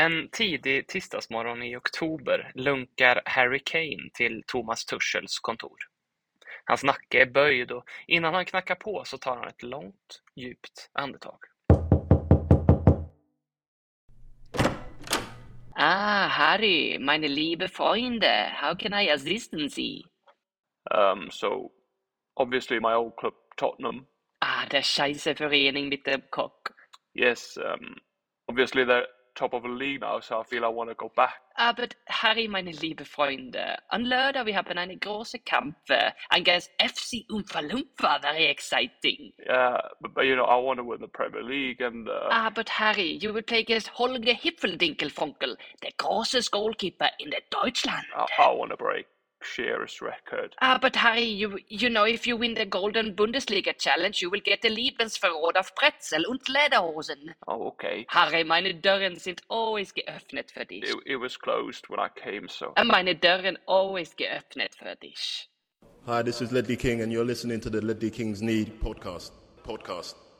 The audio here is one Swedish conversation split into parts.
En tidig tisdagsmorgon i oktober lunkar Harry Kane till Thomas Tuchels kontor. Hans nacke är böjd och innan han knackar på så tar han ett långt, djupt andetag. Ah, Harry, meine liebe Freunde, how can I assist Sie? Um, so, obviously my old club, Tottenham. Ah, der scheiße Verein mit dem Kock. Yes, um, obviously they're top of the league now, so I feel I want to go back. Aber Harry, meine liebe Freunde, an lördag vi haben eine große Kämpfe. Kampf against FC Umfa Lumpa, very exciting. Yeah, but, but you know, I want to win the Premier League and. Uh, Ah, but Harry, you will play against Holger Hipfeldinkelfonkel, the großest goalkeeper in the Deutschland. I, I want to break Shearer's record. Ah, but Harry, you you know if you win the Golden Bundesliga Challenge, you will get the Lebensverrot of Pretzel und Lederhosen. Oh, okay. Harry, meine Dörren sind always geöffnet für dich. It, it was closed when I came, so. And Meine Dörren always geöffnet für dich. Hi, this is Ledley King, and you're listening to the Ledley Kings Need podcast. Podcast.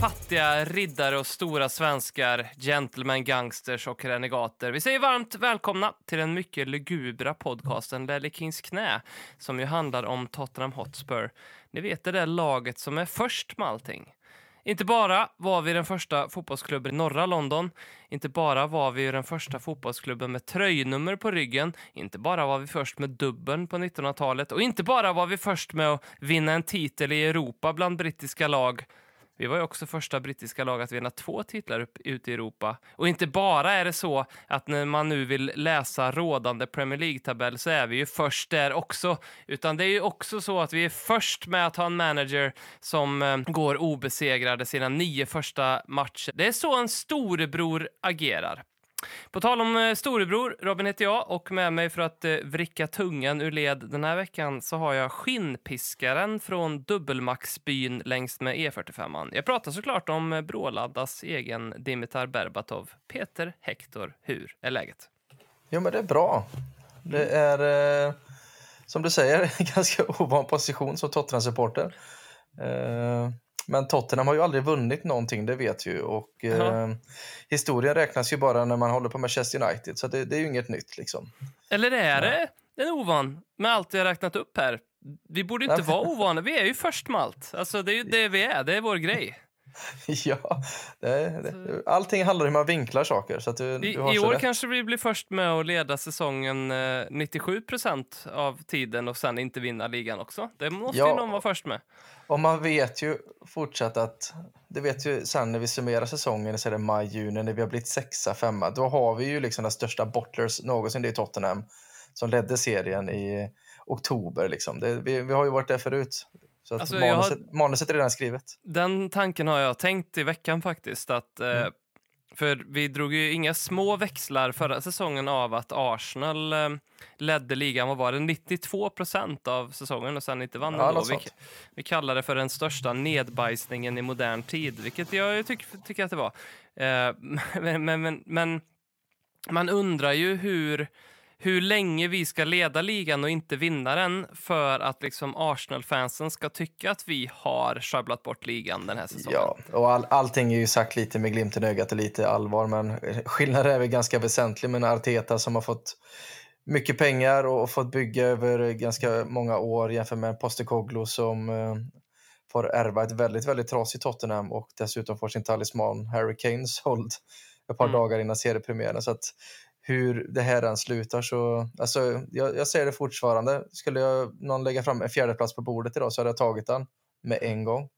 fattiga riddare och stora svenskar, gentlemen, gangsters och renegater. Vi säger varmt välkomna till den mycket lugubra podcasten Lelle Kings knä som ju handlar om Tottenham Hotspur. Ni vet det där laget som är först med allting. Inte bara var vi den första fotbollsklubben i norra London, inte bara var vi den första fotbollsklubben med tröjnummer på ryggen, inte bara var vi först med dubbeln på 1900-talet och inte bara var vi först med att vinna en titel i Europa bland brittiska lag. Vi var ju också första brittiska lag att vinna två titlar upp, ute i Europa. Och inte bara är det så att när man nu vill läsa rådande Premier League-tabell så är vi ju först där också. Utan det är ju också så att vi är först med att ha en manager som eh, går obesegrade sina nio första matcher. Det är så en storebror agerar. På tal om eh, storebror, Robin heter jag och med mig för att eh, vricka tungan ur led den här veckan så har jag skinnpiskaren från Dubbelmaxbyn längs med E45. Jag pratar såklart om eh, Bråladdas egen Dimitar Berbatov. Peter Hector, hur är läget? Jo, men det är bra. Det är, eh, som du säger, en ganska ovan position som Tottenham-supporter. Eh, men Tottenham har ju aldrig vunnit någonting, det vet vi ju. Och eh, historien räknas ju bara när man håller på Manchester United, så det, det är ju inget nytt liksom. Eller är det en ovan med allt jag räknat upp här? Vi borde inte vara ovana, vi är ju först med allt. Alltså det är ju det vi är, det är vår grej. ja, det, det, allting handlar om hur man vinklar saker. Så du, I, du I år rätt. kanske vi blir först med att leda säsongen eh, 97 procent av tiden och sen inte vinna ligan också. Det måste ju Ja. någon vara först med. Och man vet ju fortsatt att, det vet ju sen när vi summerar säsongen, så är det maj, juni, när vi har blivit sexa, femma, då har vi ju liksom den största bottlers någonsin, det är Tottenham, som ledde serien i oktober liksom. Det, vi, vi har ju varit där förut. Så att Alltså, jag har- manuset, manuset är redan skrivet. Den tanken har jag tänkt i veckan faktiskt. Att, eh, Mm. För vi drog ju inga små växlar förra säsongen av att Arsenal eh, ledde ligan, vad var det, 92 procent av säsongen och sen inte vann Ja, ändå. Vi, vi kallar det för den största nedbajsningen i modern tid, vilket jag tycker tycker att det var. Eh, men, men, men, men man undrar ju hur, hur länge vi ska leda ligan och inte vinna den för att liksom Arsenal-fansen ska tycka att vi har sjabblat bort ligan den här säsongen. Ja, och all, allting är ju sagt lite med glimten i ögat och lite allvar, men skillnaden är väl ganska väsentlig med Arteta som har fått mycket pengar och fått bygga över ganska många år jämfört med Postecoglou som eh, får ärva ett väldigt, väldigt trasigt Tottenham och dessutom får sin talisman Harry Kane såld ett par Mm. dagar innan seriepremiären. Så att hur det här än slutar så, alltså jag, jag säger det fortfarande, skulle jag, någon lägga fram en fjärde plats på bordet idag så hade jag tagit den med en gång.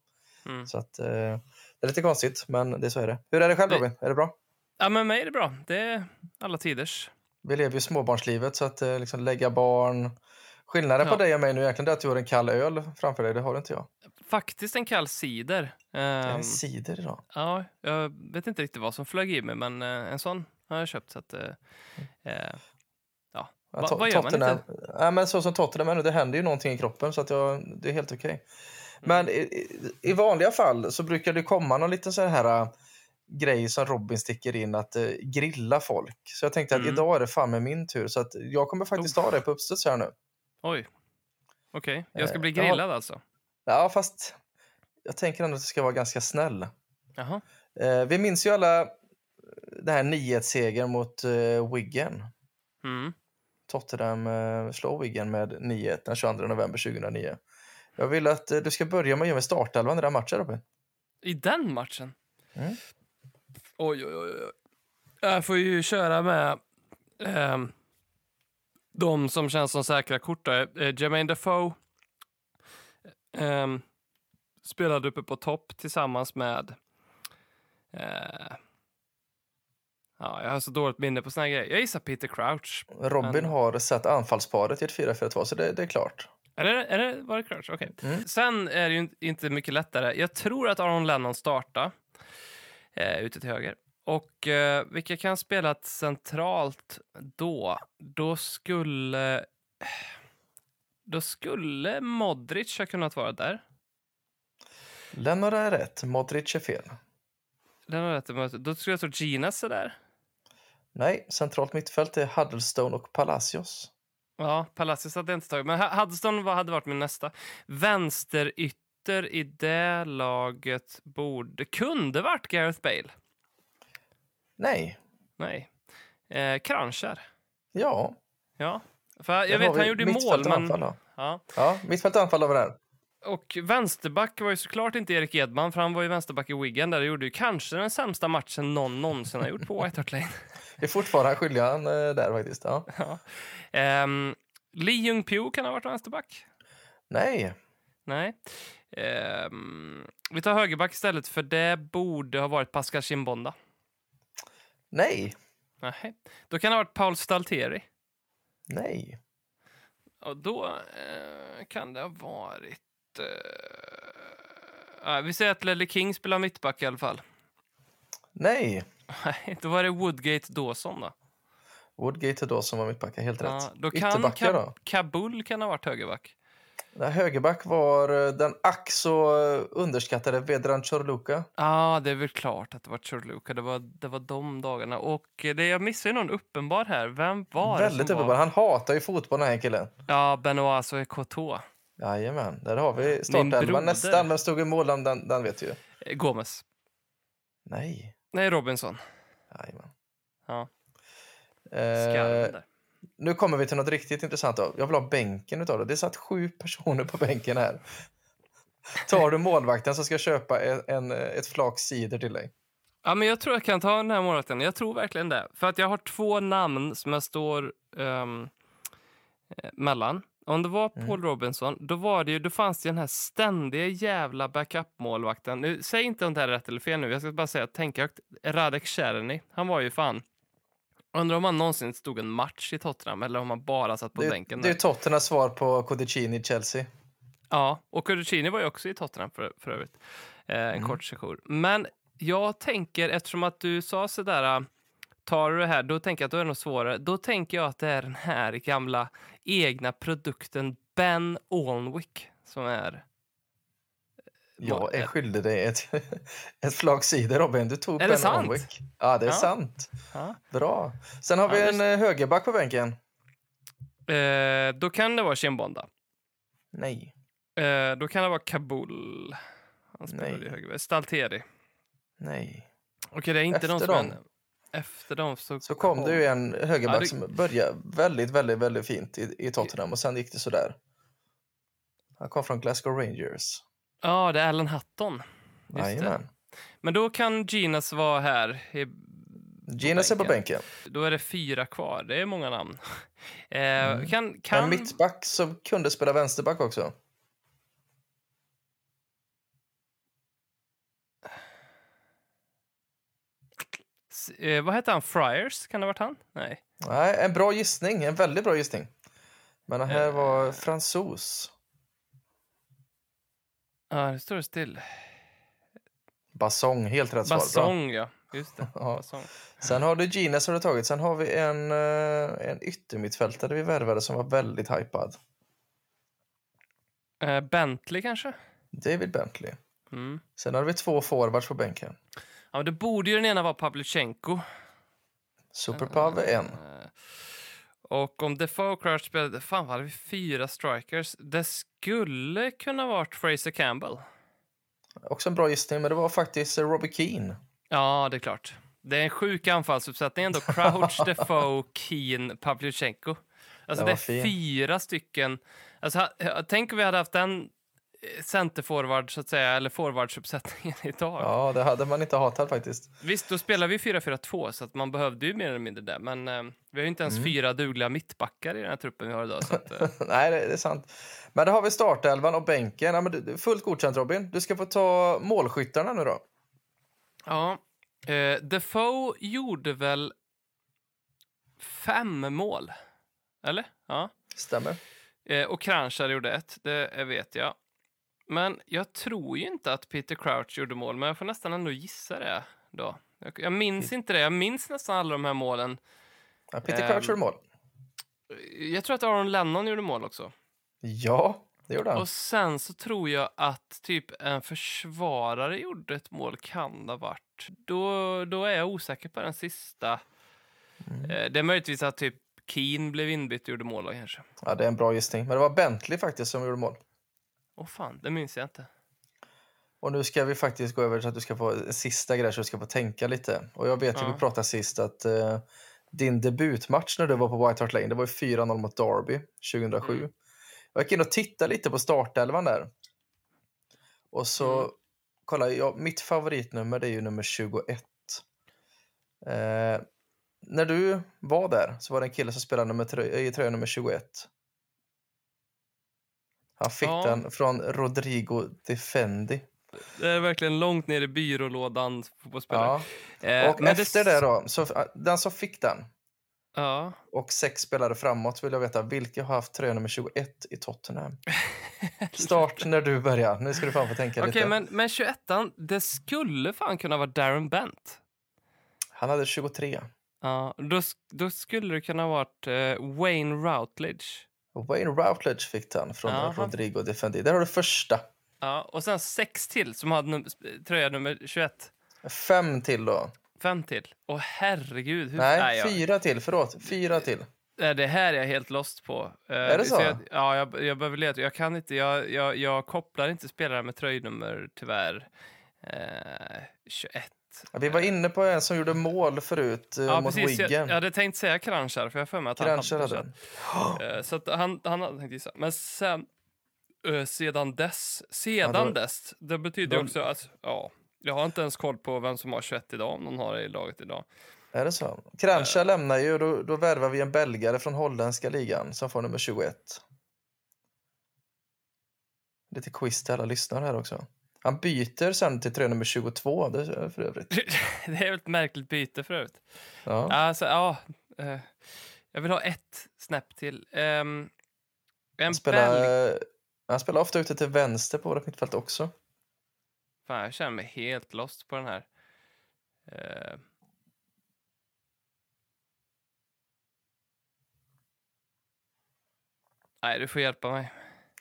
Mm. Så att, eh, det är lite konstigt, men det är så är det. Hur är det själv Robin? Är det bra? Ja, men mig är det bra. Det är alla tiders. Vi lever ju småbarnslivet så att eh, liksom lägga barn. Skillnaden på Ja. dig och mig nu egentligen är att du har en kall öl framför dig, det har inte jag. Faktiskt en kall cider. Det är Ehm, en cider idag. ja, jag vet inte riktigt vad som flög i mig, men eh, en sån har jag köpt. Så att, eh, eh, Ja, Va- To- vad gör man Tottenham, ja, men så som Tottenham är nu, det händer ju någonting i kroppen så att jag, det är helt okej. Men i, i- vanliga fall så brukar det komma någon liten sån här äh, grej som Robin sticker in att eh, grilla folk. Så jag tänkte att Mm. idag är det fan med min tur så att jag kommer faktiskt ta det på uppstuds här nu. oj. Okej, jag ska Eh, bli grillad alltså. Ja, fast jag tänker ändå att det ska vara ganska snäll. Jaha. Eh, vi minns ju alla den här 9-1-segern mot eh, Wigan. Mm. Tottenham eh, slår Wigan med 9-1 den 22 november 2009. Jag vill att eh, du ska börja med att ge mig startelvan i den matchen, Robin. I den matchen? Mm. Oj, oj, oj. oj. Jag får ju köra med ehm, de som känns som säkra kort. Då. Eh, Jermaine Defoe ehm, spelade uppe på topp tillsammans med... Eh, ja, jag har så dåligt minne på såna grejer. Jag gissar Peter Crouch. Robin Men- har sett anfallsparet i ett 4-4-2, så det, det är klart. Är det, är det, var det Crouch? Okej. Mm. Sen är det ju inte- mycket lättare. Jag tror att Aaron Lennon startar eh, ute till höger. Och eh, vilka kan spela centralt då? Då skulle... Då skulle Modric ha kunnat vara där. Lennart är rätt, Modric är fel. Den har rätt. Då skulle jag tro Ginas är där. Nej, centralt mittfält är Huddlestone och Palacios. Ja, Palacios hade jag inte tagit. Men var- hade varit min nästa. Vänsterytter i det laget borde... Kunde varit Gareth Bale. Nej, Nej. Eh, Kranjčar. ja. Ja. För jag vet, han gjorde mål, och men... anfall, då. Ja. Ja, mittfält och anfall har vi där. Och vänsterback var ju såklart inte Erik Edman, för han var ju vänsterback i Wigan där. Det gjorde ju kanske den sämsta matchen någon någonsin har gjort på White Hart Lane. Det är fortfarande han eh, där faktiskt. Ja. ja. um, Lee Jung-Pyo kan ha varit vänsterback. Nej, Nej. Ehm, vi tar högerback istället, för det borde ha varit Pascal Chimbonda. nej, Nej. Då kan det ha varit Paul Stalteri. nej. Och då eh, kan det ha varit... Eh, vi säger att Ledley King spelar mittback i alla fall. Nej, Nej, då var det Woodgate Dawson då. Woodgate och Dawson var mittbackar, helt Ja, rätt. då kan Kab- då? Kabul kan ha varit högerback. Nej, högerback var eh, den ack så eh, underskattade Vedran Chorluka. Ja, det är väl klart att det var Chorluka. Det var, det var de dagarna. Och det, jag missar ju någon uppenbar här. Vem var det Väldigt som uppenbar. var? Han hatar ju fotboll den här killen. Ja, Benoit Ekoto. Jajamän, där har vi startelvan. Nästan, vem stod i mål? Den, den vet ju. Eh, Gomes. Nej, Nej, Robinson. jajamän. Ja, Eh, nu kommer vi till något riktigt intressant. Då. Jag vill ha bänken utav det. Det satt sju personer på bänken här. Tar du målvakten så ska jag köpa en, en, ett flak cider till dig. Ja, men jag tror jag kan ta den här målvakten. Jag tror verkligen det. För att jag har två namn som jag står eh, mellan. Om det var Paul Robinson, då, var det ju, då fanns det den här ständiga jävla backup-målvakten. Nu, säg inte om det här är rätt eller fel nu, jag ska bara säga att tänka högt. Radek Czerny, han var ju fan... Undrar om han någonsin stod en match i Tottenham eller om han bara satt på Det, bänken det är. Tottenhams svar på Codicini i Chelsea. Ja, och Currucini var ju också i Tottenham för, för övrigt. Eh, en Mm. kort session. Men jag tänker, eftersom att du sa sådär, tar du det här, då tänker jag att då är det nog svårare. Då tänker jag att det är den här gamla egna produkten Ben Alnwick som är... Jag är skyldig dig ett, ett cider, Robin. Du tog Är det Ben? Alnwick. Ja, det är Ja. sant. Ja. Bra. Sen har vi Ja, en eh, högerback på bänken. Eh, då kan det vara Chimbonda. Nej. Eh, då kan det vara Kabul. Han spelade Nej. i höger. Stalteri. Nej. Okej, det är inte Efter de som dem. Efter dem så, Så kom det ju en högerback Ja, det- som började väldigt, väldigt, väldigt fint i, i Tottenham och sen gick det sådär. Han kom från Glasgow Rangers. Ja, det är Alan Hutton. Jajamän. Men då kan Ginas vara här. I, Ginas är på bänken. Då är det fyra kvar. Det är många namn. Eh, kan, kan, Mm. En mittback som kunde spela vänsterback också. Eh, vad heter han? Friars? Kan det ha varit han? Nej. Nej, en bra gissning. En väldigt bra gissning. Men det här Eh. var fransos. Ja, det står still. Basong, helt rätt svar. Bra. Basong, ja. Just det. Ja. Fasong. Sen har du Gines har du tagit. Sen har vi en, eh, en yttermittfältare vi värvade som var väldigt hypad. Eh, Bentley kanske? David Bentley. Mm. Sen har vi två forwards på bänken. Ja, men det borde ju den ena vara Pavlyuchenko. Superpav är en. Eh, Och om Defoe och Crouch spelade, fan hade vi fyra strikers? Det skulle kunna varit Fraser Campbell. Också en bra gissning, men det var faktiskt Robbie Keane. Ja, det är klart. Det är en sjuk anfallsuppsättning ändå. Crouch, Defoe, Keen, Pavlyuchenko. Alltså Den det är fin. fyra stycken. Alltså, tänk om vi hade haft den centerforward, så att säga, eller forwardsuppsättningen idag. Ja, det hade man inte hatat faktiskt. Visst, då spelar vi 4-4-2, så att man behövde ju mer eller mindre det. Men eh, vi har ju inte ens Mm. fyra dugliga mittbackar i den här truppen vi har idag. Så att, eh, Nej, det, det är sant. Men då har vi startelvan och bänken. Ja, men du- fullt godkänt Robin. Du ska få ta målskyttarna nu då. ja, eh, Defoe gjorde väl fem mål? Eller? Ja. Stämmer. Eh, och Kranjčar gjorde ett, det vet jag. Men jag tror ju inte att Peter Crouch gjorde mål, men jag får nästan ändå gissa det då. Jag, jag minns inte det. Jag minns nästan alla de här målen. Ja, Peter Ehm. Crouch gjorde mål. Jag tror att Aaron Lennon gjorde mål också. Ja, det gjorde han. Och sen så tror jag att typ en försvarare gjorde ett mål, kan det ha varit. Då, då är jag osäker på den sista. Mm. Eh, det är möjligtvis att typ Keen blev inbytt och gjorde mål då, kanske. Ja, det är en bra gissning. Men det var Bentley faktiskt som gjorde mål. Åh fan, det minns jag inte. Och nu ska vi faktiskt gå över så att du ska få en sista grej så du ska få tänka lite. Och jag vet ju, Ja. vi pratade sist att eh, din debutmatch när du var på White Hart Lane, det var ju 4-0 mot Derby 2007. Mm. Jag gick in och tittade lite på startelvan där. Och så, Mm. kolla, jag, mitt favoritnummer det är ju nummer 21. Eh, när du var där så var det en kille som spelade nummer i tröja nummer 21. Han fick Ja. den från Rodrigo Defendi. Det är verkligen långt ner i byrålådan fotbollsspelare. Ja. Eh, Och men efter det då, så, äh, den som fick den Ja. och sex spelare framåt vill jag veta vilka har haft tröja nummer 21 i Tottenham. Start när du börjar. Nu ska du fan få tänka Okej, lite. men, men 21 det skulle fan kunna vara Darren Bent. Han hade 23. Ja, då, då skulle det kunna ha varit eh, Wayne Routledge. Wayne Routledge fick den från Ja, han- Rodrigo Defendi. Där har du första. Ja, och sen sex till som hade num- tröja nummer 21. Fem till då. Fem till. Åh herregud. Hur, Nej, jag, fyra till. Förlåt. Fyra till. Nej, det här är jag helt lost på. Eh, Är det så? Jag, ja, jag, jag behöver leta. Jag kan inte, jag, jag, jag kopplar inte spelare med tröjnummer tyvärr. Eh, 21. Vi var inne på en som gjorde mål förut eh, Ja, mot precis. Jag, Wigan. jag hade tänkt säga Kranjčar, för jag har för mig att Kranjčar han hade hade Eh, Så att han, han hade tänkt gissa. Men sen, eh, sedan dess, sedan Ja, då- dess, det betyder då- också att, ja, jag har inte ens koll på vem som har 21 idag, om någon har det i laget idag. Är det så? Kranjčar lämnar ju och då, då värvar vi en belgare från holländska ligan som får nummer 21. Lite quiz till alla lyssnare här också. Han byter sen till tröja nummer 22 det är för övrigt. det är ett märkligt byte förut. Ja. Alltså, ja, eh, jag vill ha ett snäpp till. Um, Han, spelar, han spelar ofta ute till vänster på vårt mittfält också. Fan, jag känner mig helt lost på den här. Eh, Nej, du får hjälpa mig.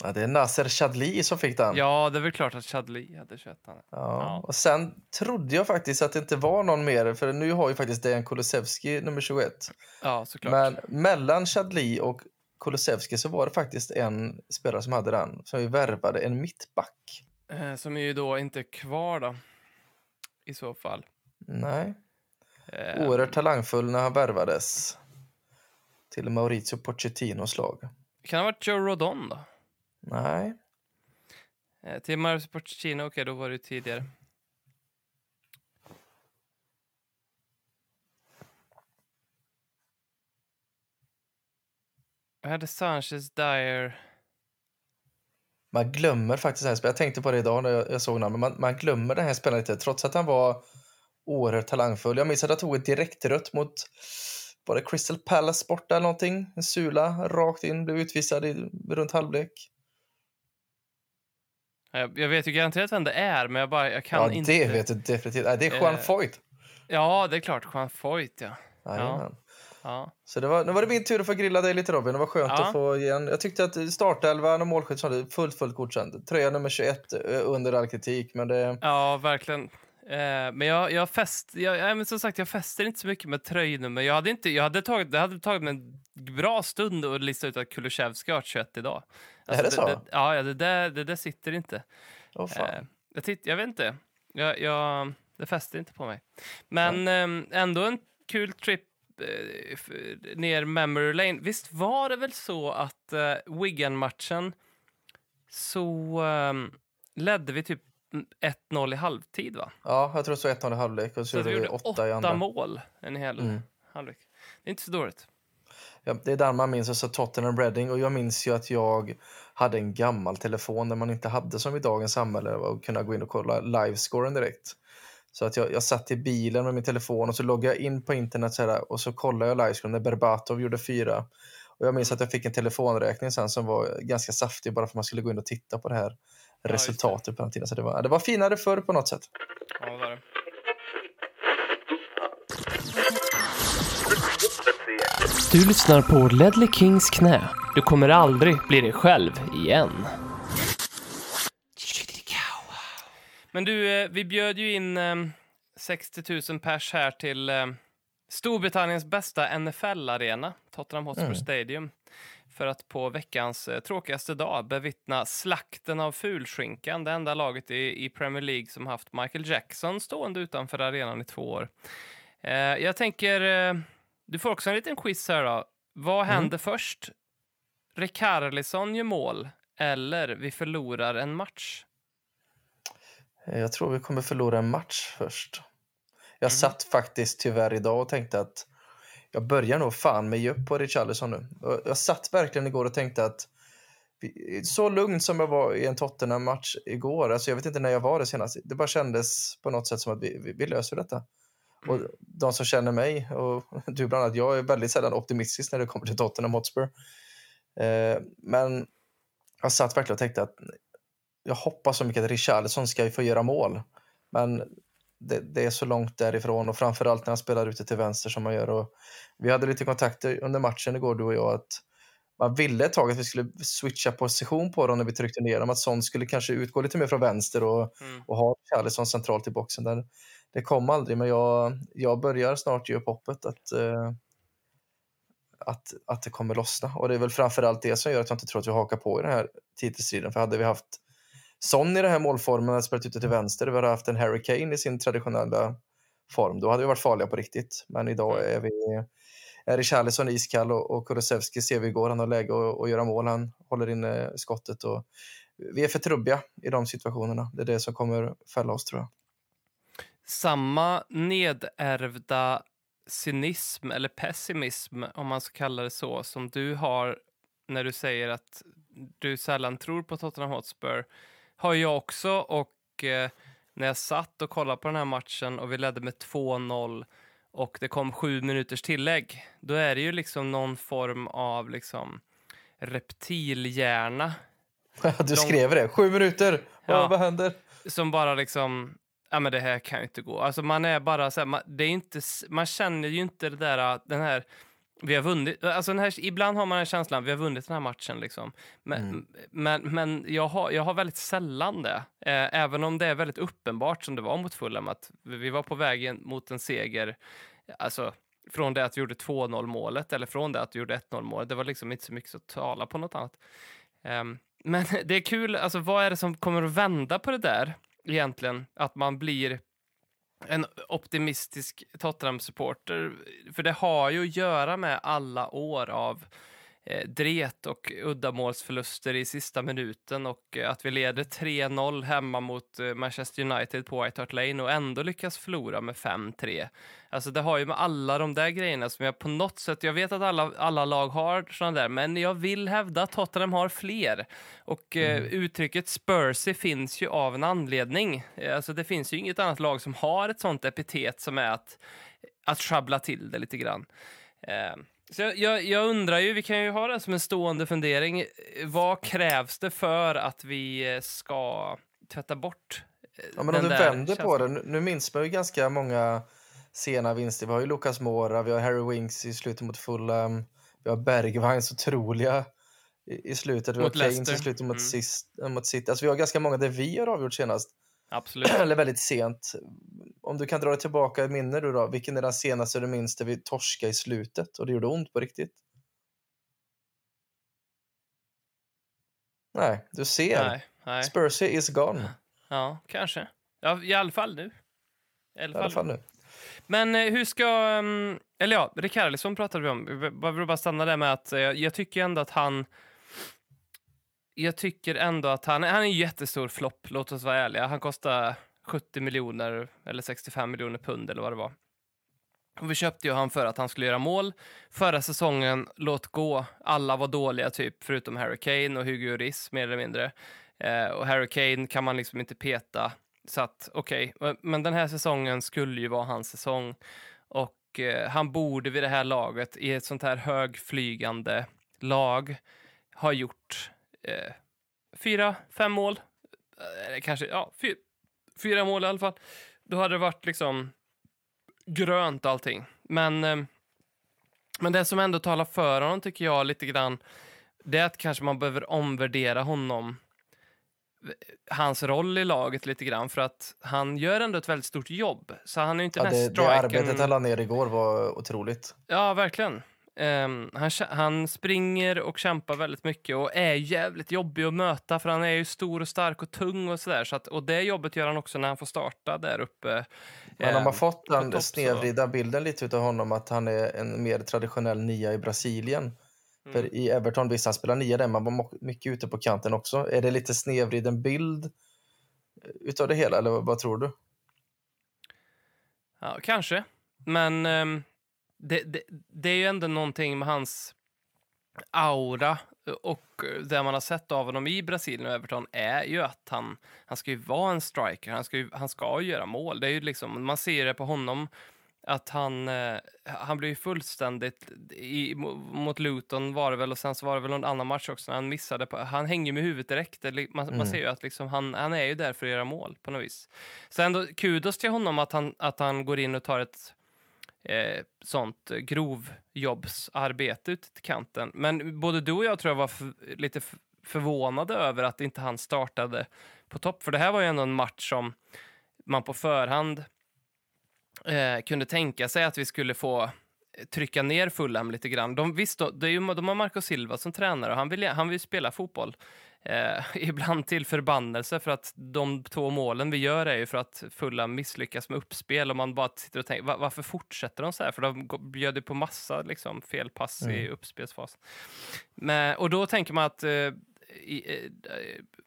Ja, det är Nasser Chadli som fick den. Ja, det är väl klart att Chadli hade 21. han. Ja. Ja. Och sen trodde jag faktiskt att det inte var någon mer, för nu har ju faktiskt Dejan Kulusevski nummer 21. Ja, såklart. Men mellan Chadli och Kulusevski så var det faktiskt en spelare som hade den, som vi värvade, en mittback. Eh, som är ju då inte kvar då. I så fall. Nej. Eh, Oerhört talangfull när han värvades. Till Maurizio Pochettinos lag. Kan det ha varit Joe Rodon då? Nej. Eh, till Mauricio Pochettino, okej, då var det ju tidigare. Jag hade Sanchez, Dyer. Man glömmer faktiskt den här spelaren. Jag tänkte på det idag när jag, jag såg namnet. Man, man glömmer den här spelaren lite, trots att han var oerhört talangfull. Jag minns att jag tog ett direktrött mot var det Crystal Palace borta eller någonting. En sula rakt in, blev utvisad i, runt halvlek. Jag, jag vet ju garanterat vem det är, men jag, bara, jag kan Ja, inte... det vet du definitivt. Nej, det är Juan Eh, Foyt. Ja, det är klart. Juan Foyt, ja. Jajamän. ja. Så det var, nu var det min tur att få grilla dig lite Robin. Det var skönt Ja. att få igen. Jag tyckte att startelvan och målskytt hade fullt, fullt godkänt. Tröja nummer 21 eh, under all kritik, men det... Ja, verkligen. Eh, men jag, jag, fäst, jag, ja, men som sagt, jag fäster inte så mycket med tröjnummer. Jag hade, inte, jag hade tagit, det hade tagit mig en bra stund att lista ut att Kulusevski har 21 idag. Är det så? Det, ja, ja, det, där, det där sitter inte. Åh, fan. Eh, jag, titt, jag vet inte. Jag, jag, det fäster inte på mig. Men ehm, ändå en kul trip eh, ner memory lane. Visst var det väl så att uh, Wigan-matchen så ehm, ledde vi typ 1-0 i halvtid, va? Ja, jag tror så 1 i halvlek och så, Så vi gjorde vi gjorde åtta åtta i andra. mål en hel Mm. halvlek. Det är inte så dåligt. Ja, det är där man minns alltså Tottenham Reading och jag minns ju att jag hade en gammal telefon där man inte hade som i dagens samhälle och kunna gå in och kolla livescoren direkt. Så att jag, jag satt i bilen med min telefon och så loggade jag in på internet så här, och så kollade jag livescoren när Berbatov gjorde fyra. Och jag minns att jag fick en telefonräkning sen som var ganska saftig bara för att man skulle gå in och titta på det här det. Resultatet på den tiden. Så det var, det var finare förr på något sätt. Ja, vad var det? Du lyssnar på Ledley Kings knä. Du kommer aldrig bli dig själv igen. Men du, eh, vi bjöd ju in eh, 60 000 pers här till eh, Storbritanniens bästa NFL-arena, Tottenham Hotspur Mm. Stadium, för att på veckans eh, tråkigaste dag bevittna slakten av fulskinkan, det enda laget i, i Premier League som haft Michael Jackson stående utanför arenan i två år. Eh, jag tänker, eh, du får också en liten quiz här då. Vad Mm. händer först? Rikarlison gör mål eller vi förlorar en match? Jag tror vi kommer förlora en match först. Jag Mhm. satt faktiskt tyvärr idag och tänkte att jag börjar nog fan med ge upp på Richarlison nu. Jag satt verkligen igår och tänkte att så lugn som jag var i en Tottenham-match igår, alltså jag vet inte när jag var det senast, det bara kändes på något sätt som att vi, vi, vi löser detta. Och de som känner mig, och du bland annat, jag är väldigt sällan optimistisk när det kommer till Tottenham Hotspur. Eh, men jag satt verkligen och tänkte att jag hoppas så mycket att Richarlison ska få göra mål. Men det, det är så långt därifrån och framförallt när han spelar ute till vänster som man gör. Och vi hade lite kontakter under matchen igår, du och jag, att man ville ett tag att vi skulle switcha position på dem när vi tryckte ner dem, att sånt skulle kanske utgå lite mer från vänster och, Mm. och ha Richarlison centralt i boxen. Där. Det kom aldrig, men jag, jag börjar snart ge upp hoppet att, eh, att, att det kommer lossna. Och det är väl framförallt det som gör att jag inte tror att vi hakar på i den här titelstriden. För hade vi haft Son i den här målformen, hade spelat ute till vänster, vi hade haft en Harry Kane i sin traditionella form, då hade vi varit farliga på riktigt. Men idag är vi är Richarlison iskall och, och Kulusevski ser vi igår, han har läge att, att göra mål, han håller inne skottet och vi är för trubbiga i de situationerna. Det är det som kommer fälla oss tror jag. samma nedärvda cynism eller pessimism, om man ska kalla det så, som du har när du säger att du sällan tror på Tottenham Hotspur, har jag också. Och eh, när jag satt och kollade på den här matchen och vi ledde med 2-0 och det kom sju minuters tillägg, då är det ju liksom någon form av liksom reptilhjärna Du skrev det, sju minuter, Ja. vad, händer? som bara liksom, ja men det här kan ju inte gå. Alltså man är bara så här, man, det är inte, man känner ju inte det där, den här, vi har vunnit, alltså här, ibland har man den känslan, vi har vunnit den här matchen liksom. Men, men, men jag, har, jag har väldigt sällan det, eh, även om det är väldigt uppenbart som det var mot Fulham, att vi var på vägen mot en seger, alltså från det att vi gjorde 2-0 målet eller från det att vi gjorde 1-0 målet. Det var liksom inte så mycket att tala på något annat. Ehm, men det är kul, alltså vad är det som kommer att vända på det där egentligen? Att man blir en optimistisk Tottenham-supporter. För det har ju att göra med alla år av eh, dret och uddamålsförluster i sista minuten och eh, att vi leder 3-0 hemma mot eh, Manchester United på White Hart Lane och ändå lyckas förlora med 5-3. Alltså det har ju med alla de där grejerna som jag på något sätt, jag vet att alla, alla lag har sådana där, men jag vill hävda att Tottenham har fler. Och eh, uttrycket Spursy finns ju av en anledning. Alltså det finns ju inget annat lag som har ett sånt epitet som är att, att sjabbla till det lite grann. Eh, så jag, jag, undrar ju, vi kan ju ha det som en stående fundering, eh, vad krävs det för att vi eh, ska tvätta bort eh, Ja, men om du vänder på känslan? det, nu, minns man ju ganska många sena vinster. Vi har ju Lucas Mora, vi har Harry Winks i slutet mot Fulham, vi har Bergvines otroliga i, i slutet, vi har Mot Keynes Leicester. i slutet mot, Mm. sist, äh, mot City. Alltså vi har ganska många där vi har avgjort senast, Absolut. eller väldigt sent. Om du kan dra dig tillbaka i minne du då, vilken är den senaste du minns där vi torskade i slutet och det gjorde ont på riktigt? Nej, du ser. Nej, nej. Spursy is gone. Ja, kanske. Ja, I alla fall nu. I alla I alla fall. fall nu. Men eh, hur ska... um, Eller ja, Rickarlison pratade vi om. Jag vill bara stanna där med att eh, jag tycker ändå att han... Jag tycker ändå att han... Han är en jättestor flopp, låt oss vara ärliga. Han kostar 70 miljoner eller 65 miljoner pund eller vad det var. Och vi köpte ju han för att han skulle göra mål. Förra säsongen, låt gå. Alla var dåliga, typ, förutom Harry Kane och Hugo Lloris, mer eller mindre. Eh, och Harry Kane kan man liksom inte peta. Så att, okej. Men den här säsongen skulle ju vara hans säsong. Och eh, han borde vid det här laget, i ett sånt här högflygande lag, ha gjort eh, fyra, fem mål. Eh, kanske, ja, fyra, fyra mål i alla fall. Då hade det varit liksom grönt allting. Men, eh, men det som ändå talar för honom tycker jag lite grann, det är att kanske man behöver omvärdera honom hans roll i laget lite grann för att han gör ändå ett väldigt stort jobb. Så han är inte Ja, den det, det arbetet han la ner igår var otroligt. Ja, verkligen. Ehm, han, han springer och kämpar väldigt mycket och är jävligt jobbig att möta för han är ju stor och stark och tung och sådär. Så att, och det jobbet gör han också när han får starta där uppe. Men de Ehm, har fått den snedvridna bilden lite av honom att han är en mer traditionell nia i Brasilien. Mm. För i Everton, visst han spelar nia där, men var mycket ute på kanten också. Är det lite snedvriden bild eh, utav det hela, eller vad, tror du? Ja, kanske. Men ehm, det, det, det är ju ändå någonting med hans aura och det man har sett av honom i Brasilien och Everton är ju att han, han ska ju vara en striker, han ska ju, han ska göra mål. Det är ju liksom, man ser det på honom att han, eh, han blir ju fullständigt, i, mo- mot Luton var det väl och sen så var det väl någon annan match också när han missade, på, han hänger med huvudet direkt. Man, man Mm. ser ju att liksom han, han är ju där för att göra mål på något vis. Så ändå kudos till honom att han, att han går in och tar ett eh, sånt grovjobbsarbete ute till kanten. Men både du och jag tror jag var lite förvånade över att inte han startade på topp. För det här var ju ändå en match som man på förhand eh, kunde tänka sig att vi skulle få eh, trycka ner Fulham lite grann. De, visst, de, de har Marco Silva som tränare och han vill, han vill spela fotboll. Eh, ibland till förbannelse för att de två målen vi gör är ju för att Fulham misslyckas med uppspel och man bara sitter och tänker "Va- varför fortsätter de så här? För de bjöd ju på massa liksom, felpass i uppspelsfasen. Men, och då tänker man att eh, i, eh,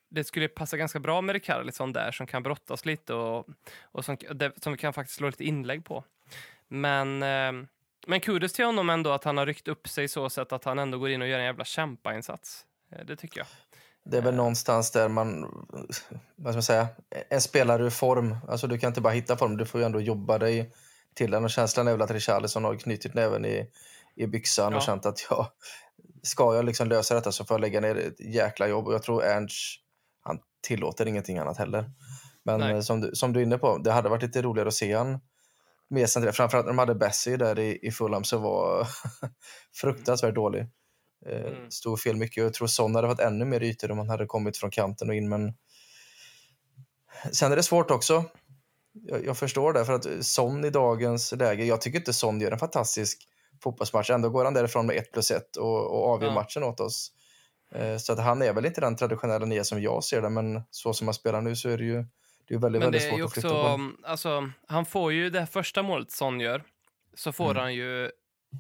det skulle passa ganska bra med Rikarlison där som kan brottas lite och, och som, det, som vi kan faktiskt slå lite inlägg på. Men, eh, men kudos till honom ändå att han har ryckt upp sig så sätt att han ändå går in och gör en jävla kämpainsats. Eh, Det tycker jag. Det är väl någonstans där man, vad ska man säga, en spelare ur form. Alltså du kan inte bara hitta form, du får ju ändå jobba dig till den. Och känslan är väl att Richarlison har knutit näven i, i byxan Ja. och känt att ja, ska jag liksom lösa detta så får jag lägga ner ett jäkla jobb. Och jag tror Ernst, han tillåter ingenting annat heller. Men Nej. eh, som du, som du är inne på, det hade varit lite roligare att se han mer centrerad. Framförallt när de hade Bessie där i, i Fulham så var fruktansvärt dålig. Eh, Mm. Stod fel mycket. Jag tror Son hade varit ännu mer ytor om han hade kommit från kanten och in. Men sen är det svårt också. Jag, jag förstår det, för att Son i dagens läge, jag tycker inte Son gör en fantastisk fotbollsmatch. Ändå går han därifrån med 1 plus 1 och, och avgör Ja. matchen åt oss. Eh, Så att han är väl inte den traditionella nia som jag ser det, men så som han spelar nu så är det ju det är väldigt, Men det väldigt är svårt ju att flytta också, på. alltså, han får ju det första målet Son gör, så får Mm. han ju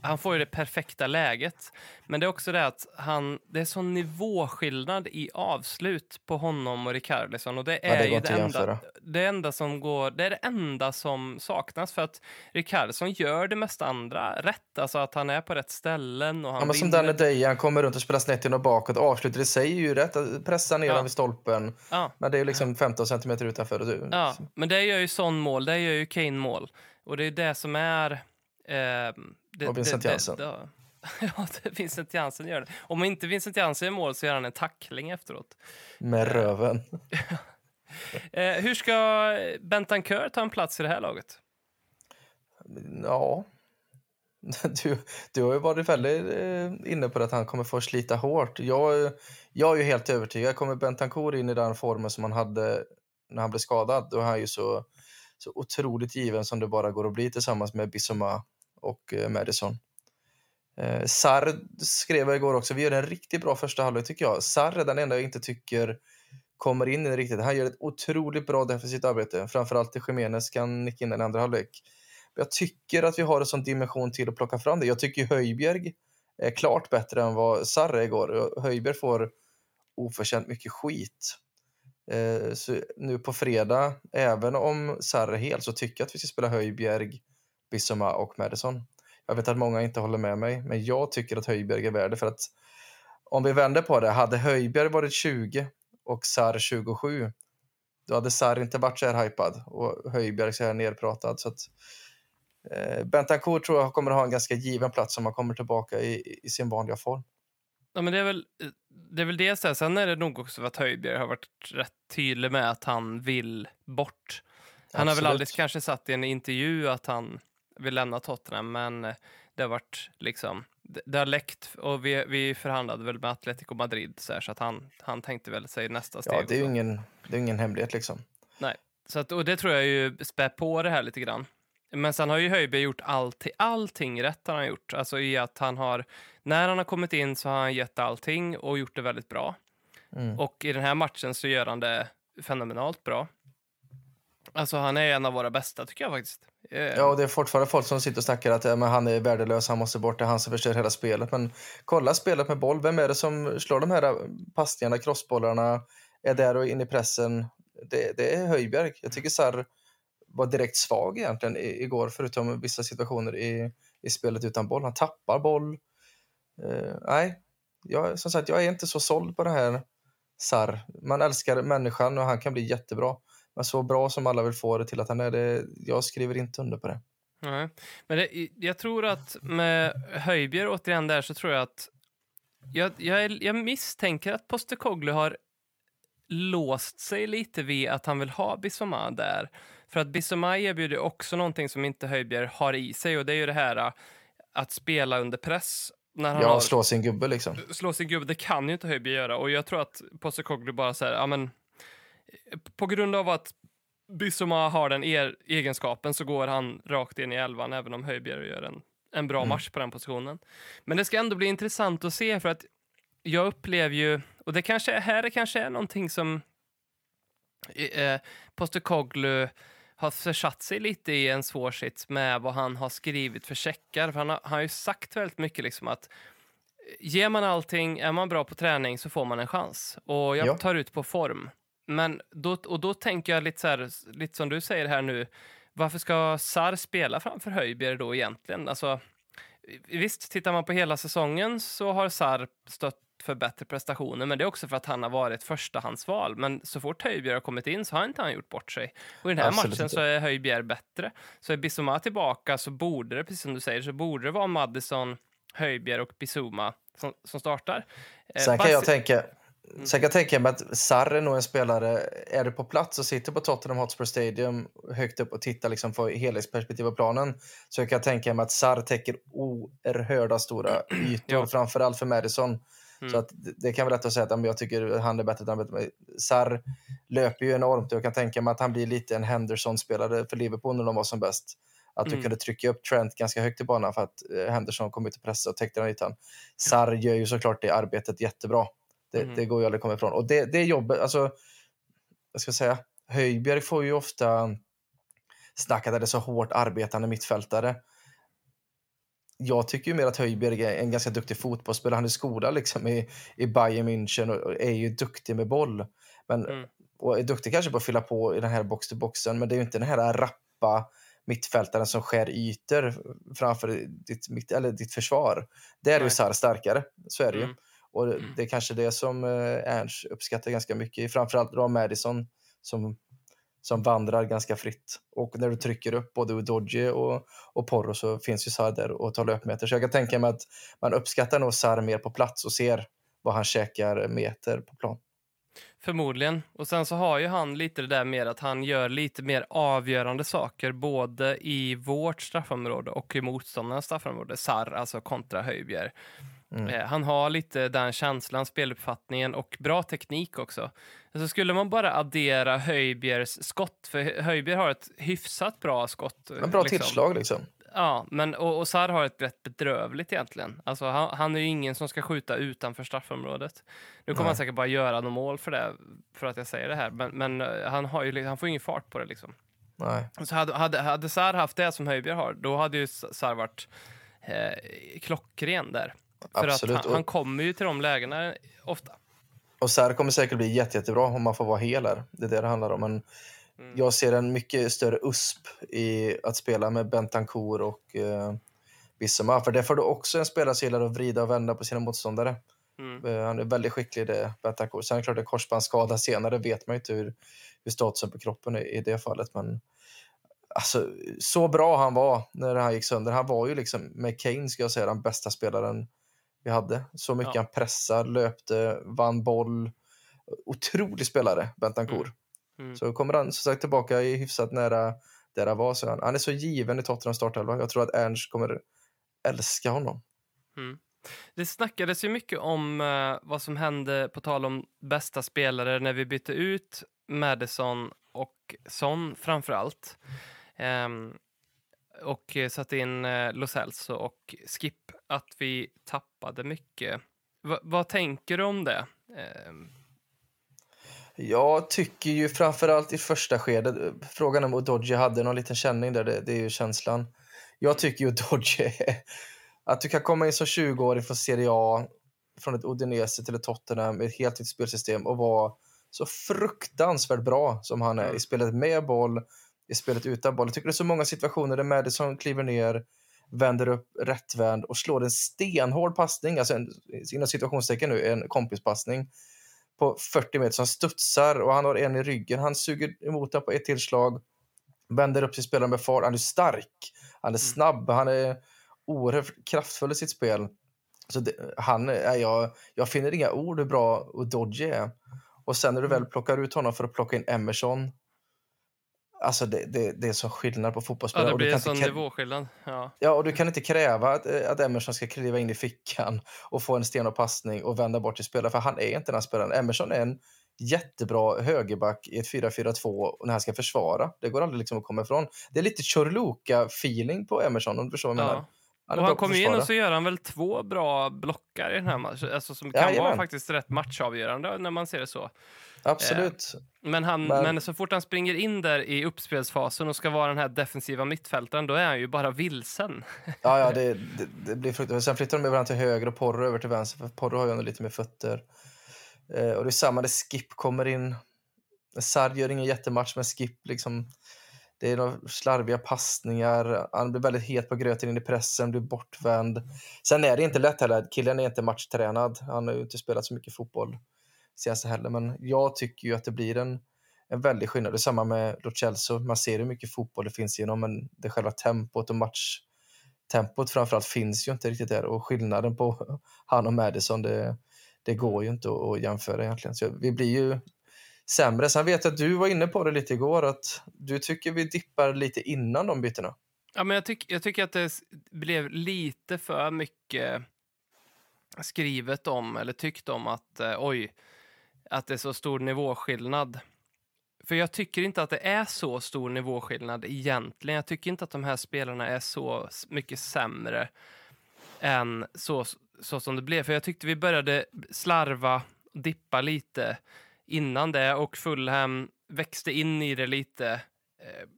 han får ju det perfekta läget. Men det är också det att han, det är sån nivåskillnad i avslut på honom och Rickarlison. Och det Ja, är det går ju det enda, det enda som går, det är det enda som saknas för att Rickarlison gör det mesta andra rätt. Alltså att han är på rätt ställen och han Ja, men som. Danny Day, han kommer runt och spelar snett in och bakåt. Avslutet i sig är ju rätt. att Pressa ner Ja. honom vid stolpen. Ja. Men det är ju liksom 15 centimeter utanför. Du, Ja, men det gör ju Son mål, det gör ju Kane mål. Och det är det som är... Eh, det, Och Vincent Jansen. Det, ja, Vincent Jansen gör det. Om inte Vincent Jansen gör mål så gör han en tackling efteråt. Med röven. Eh, hur ska Bentancur ta en plats i det här laget? Ja. Du, du har ju varit väldigt eh, inne på att han kommer få slita hårt. Jag, jag är ju helt övertygad. Kommer Bentancourt in i den formen som han hade när han blev skadad, då är han ju så, så otroligt given som det bara går att bli tillsammans med Bissoma och eh, Madison. Eh, Sarr skrev jag igår också, vi gör en riktigt bra första halvlek tycker jag. Sarr är den enda jag inte tycker kommer in i det riktigt. Han gör ett otroligt bra defensivt arbete. Framförallt till Jiménez kan nicka in den andra halvlek. Jag tycker att vi har en sån dimension till att plocka fram det. Jag tycker Höjbjerg är klart bättre än vad Sarr är igår. Höjbjerg får oförtjänt mycket skit. Eh, så nu på fredag, även om Sarr är hel, så tycker jag att vi ska spela Höjbjerg, Bissoma och Madison. Jag vet att många inte håller med mig, men jag tycker att Höjbjerg är värd för att om vi vänder på det, hade Höjbjerg varit 20 och Sarr 27, då hade Sarr inte varit så här hypad och Höjbjerg så här nerpratad. Så att, eh, Bentancourt tror jag kommer att ha en ganska given plats om han kommer tillbaka i, i sin vanliga form. Ja, men det är väl det. Är väl det så här. Sen är det nog också att Höjbjerg har varit rätt tydlig med att han vill bort. Han har väl aldrig kanske satt i en intervju att han vill lämna Tottenham, men det har varit liksom det, det har läckt och vi, vi förhandlade väl med Atletico Madrid så, här, så att han, han tänkte väl sig nästa steg. Ja, det är ju ingen, det är ingen hemlighet liksom. Nej, så att, och det tror jag ju spär på det här lite grann. Men sen har ju Höjberg gjort allting, allting rätt han har gjort. Alltså i att han har, när han har kommit in så har han gett allting och gjort det väldigt bra. Mm. Och i den här matchen så gör han det fenomenalt bra. Alltså han är en av våra bästa tycker jag faktiskt. Yeah. ja, och det är fortfarande folk som sitter och snackar att ja, men han är värdelös, han måste bort, det är han som förstör hela spelet. Men kolla spelet med boll, vem är det som slår de här eh, passningarna, crossbollarna, är där och in i pressen? Det, det är Höjberg. Jag tycker Sarr var direkt svag egentligen igår, förutom vissa situationer i, i spelet utan boll. Han tappar boll. Uh, nej, jag, som sagt, jag är inte så såld på det här Sarr. Man älskar människan och han kan bli jättebra. Men så bra som alla vill få det till att han är det, jag skriver inte under på det. Nej, men det, jag tror att med Höjbjer återigen där så tror jag att jag, jag, jag misstänker att Postekoglu har låst sig lite vid att han vill ha Bissoma där. För att Bissoma erbjuder också någonting som inte Höjbjer har i sig och det är ju det här äh, att spela under press. När han ja, har, slå sin gubbe liksom. Slå sin gubbe, det kan ju inte Höjbjer göra och jag tror att Postekoglu bara säger, ja men på grund av att Bissoma har den er egenskapen så går han rakt in i elvan även om Höjbjerg gör en, en bra mm. match på den positionen. Men det ska ändå bli intressant att se för att jag upplever ju, och det kanske här det kanske är någonting som eh, Postekoglu har försatt sig lite i en svår sits med vad han har skrivit för checkar. För han har, han har ju sagt väldigt mycket liksom att ger man allting, är man bra på träning så får man en chans. Och jag ja. tar ut på form. Men då, och då tänker jag lite, så här, lite som du säger här nu, varför ska Sar spela framför Höjbjerg då egentligen? Alltså, visst, tittar man på hela säsongen så har Sar stött för bättre prestationer, men det är också för att han har varit förstahandsval. Men så fort Höjbjerg har kommit in så har inte han gjort bort sig. Och i den här Absolut. matchen så är Höjbjerg bättre. Så är Bissoma tillbaka så borde det, precis som du säger, så borde det vara Madison, Höjbjerg och Bissoma som, som startar. Eh, Sen kan jag tänka, Mm. Sen kan jag tänka mig att Sarr är nog en spelare, är du på plats och sitter på Tottenham Hotspur Stadium högt upp och tittar liksom på helhetsperspektiv av planen så jag kan tänka mig att Sarr täcker oerhörda stora ytor, ja. framförallt för Madison. Mm. Så att det kan vara lätt att säga att jag tycker han är bättre än Sarr löper ju enormt och jag kan tänka mig att han blir lite en Henderson-spelare för Liverpool när de var som bäst. Att mm. du kunde trycka upp Trent ganska högt i banan för att eh, Henderson kom ut och pressade och täckte den ytan. Sarr gör ju såklart det arbetet jättebra. Det, mm. det går ju aldrig att komma ifrån. Och det, det jobbet, alltså, jag ska säga, Höjbjerg får ju ofta snacka att det är så hårt arbetande mittfältare. Jag tycker ju mer att Höjbjerg är en ganska duktig fotbollsspelare. Han är skola liksom i, i Bayern München och är ju duktig med boll. Men, mm. Och är duktig kanske på att fylla på i den här box-to-boxen, men det är ju inte den här rappa mittfältaren som skär ytor framför ditt, mitt, eller ditt försvar. Där är ju Sarr starkare, så är det mm. Och mm. det är kanske det som eh, Ernst uppskattar ganska mycket, framförallt då Madison som, som vandrar ganska fritt. Och när du trycker upp både Udoji och, och Porro så finns ju Sar där och tar löpmeter. Så jag kan tänka mig att man uppskattar nog Sar mer på plats och ser vad han käkar meter på plan. Förmodligen. Och sen så har ju han lite det där med att han gör lite mer avgörande saker både i vårt straffområde och i motståndarnas straffområde. Sarr, alltså kontra Höjbjer. Eh, han har lite den känslan, speluppfattningen och bra teknik också. Så skulle man bara addera Höjbjers skott, för Höjbjer har ett hyfsat bra skott. Men bra liksom. tillslag liksom. Ja, men, och, och Sarr har ett rätt bedrövligt egentligen. Alltså, han, han är ju ingen som ska skjuta utanför straffområdet. Nu kommer Nej. han säkert bara göra något mål för det, för att jag säger det här. Men, men eh, han, har ju, han får ingen fart på det liksom. Nej. Så hade, hade, hade Sarr haft det som Höjbjerg har, då hade ju Sarr varit eh, klockren där. För Absolut. att han, han kommer ju till de lägena ofta. Och Sarr kommer säkert bli jätte, jättebra om man får vara hel här. Det är det det handlar om. Men jag ser en mycket större USP i att spela med Bentancourt och eh, Bissoma. För det får du också en spelare som gillar att vrida och vända på sina motståndare. Mm. Eh, han är väldigt skicklig i det, Bentancourt. Sen är det klart, det korsbandsskada senare vet man ju inte hur, hur statusen på kroppen är i det fallet. Men alltså, så bra han var när han gick sönder. Han var ju liksom, med Kane ska jag säga, den bästa spelaren vi hade. Så mycket Ja. han pressade, löpte, vann boll. Otrolig spelare, Bentancourt. Mm. Så kommer han som sagt tillbaka i hyfsat nära där han var. Så han, han är så given i Tottenham startelva. Jag tror att Ernst kommer älska honom. Det snackades ju mycket om eh, vad som hände, på tal om bästa spelare, när vi bytte ut Madison och Son framför allt. Ehm, och eh, satte in eh, Lo Celso och Skip, att vi tappade mycket. Va, vad tänker du om det? Ehm, Jag tycker ju framförallt i första skedet, frågan om Udoji hade någon liten känning där, det, det är ju känslan. Jag tycker ju är- att du kan komma in som 20-åring från Serie A, från ett Udinese till ett Tottenham med ett helt nytt spelsystem och vara så fruktansvärt bra som han är i spelet med boll, i spelet utan boll. Jag tycker det är så många situationer där Madison kliver ner, vänder upp rättvänd och slår en stenhård passning, alltså en, inom situationstecken nu, en kompispassning på 40 meter som studsar och han har en i ryggen. Han suger emot den på ett tillslag, vänder upp till spelaren med fart. Han är stark, han är snabb, han är oerhört kraftfull i sitt spel. Så det, han är jag, jag finner inga ord hur bra Udoji är. Och sen när du väl plockar ut honom för att plocka in Emerson, alltså det, det, det är så skillnad på ja, fotbollsspelare. det och du blir en sån nivåskillnad. Ja. Ja, och du kan inte kräva att, eh, att Emerson ska kliva in i fickan och få en sten och passning och vända bort till spelare, för han är inte den här spelaren. Emerson är en jättebra högerback i ett 4-4-2 och när han ska försvara. Det går aldrig liksom att komma ifrån. Det är lite Chorluka-feeling på Emerson om du förstår vad jag menar. Ja. Han Och han kommer in och så gör han väl två bra blockar i den här matchen, alltså som kan vara Jajamän. faktiskt rätt matchavgörande när man ser det så. Absolut. Men, han, Men- men... så fort han springer in där i uppspelsfasen och ska vara den här defensiva mittfältaren, då är han ju bara vilsen. Ja, ja, det, det, det blir fruktansvärt. Sen flyttar de över till höger och Porro över till vänster, för Porro har ju ändå lite mer fötter. Eh, och det är samma när Skip kommer in. Sarr gör ingen jättematch, men Skip liksom... Det är några slarviga passningar. Han blir väldigt het på gröten in i pressen, blir bortvänd. Sen är det inte lätt heller. Killen är inte matchtränad. Han har ju inte spelat så mycket fotboll senaste heller. Men jag tycker ju att det blir en, en väldig skillnad. Det är samma med Lo Celso. Man ser hur mycket fotboll det finns inom, men det själva tempot och matchtempot framförallt finns ju inte riktigt där. Och skillnaden på han och Madison, det, det går ju inte att, jämföra egentligen. Så vi blir ju sämre. Sen vet jag att du var inne på det lite igår, att du tycker vi dippar lite innan de bytena. Ja, men jag, tyck, jag tycker att det blev lite för mycket skrivet om, eller tyckt om att eh, oj, att det är så stor nivåskillnad. För jag tycker inte att det är så stor nivåskillnad egentligen. Jag tycker inte att de här spelarna är så mycket sämre än så, så som det blev. För jag tyckte vi började slarva dippa lite innan det och Fulham växte in i det lite. Eh,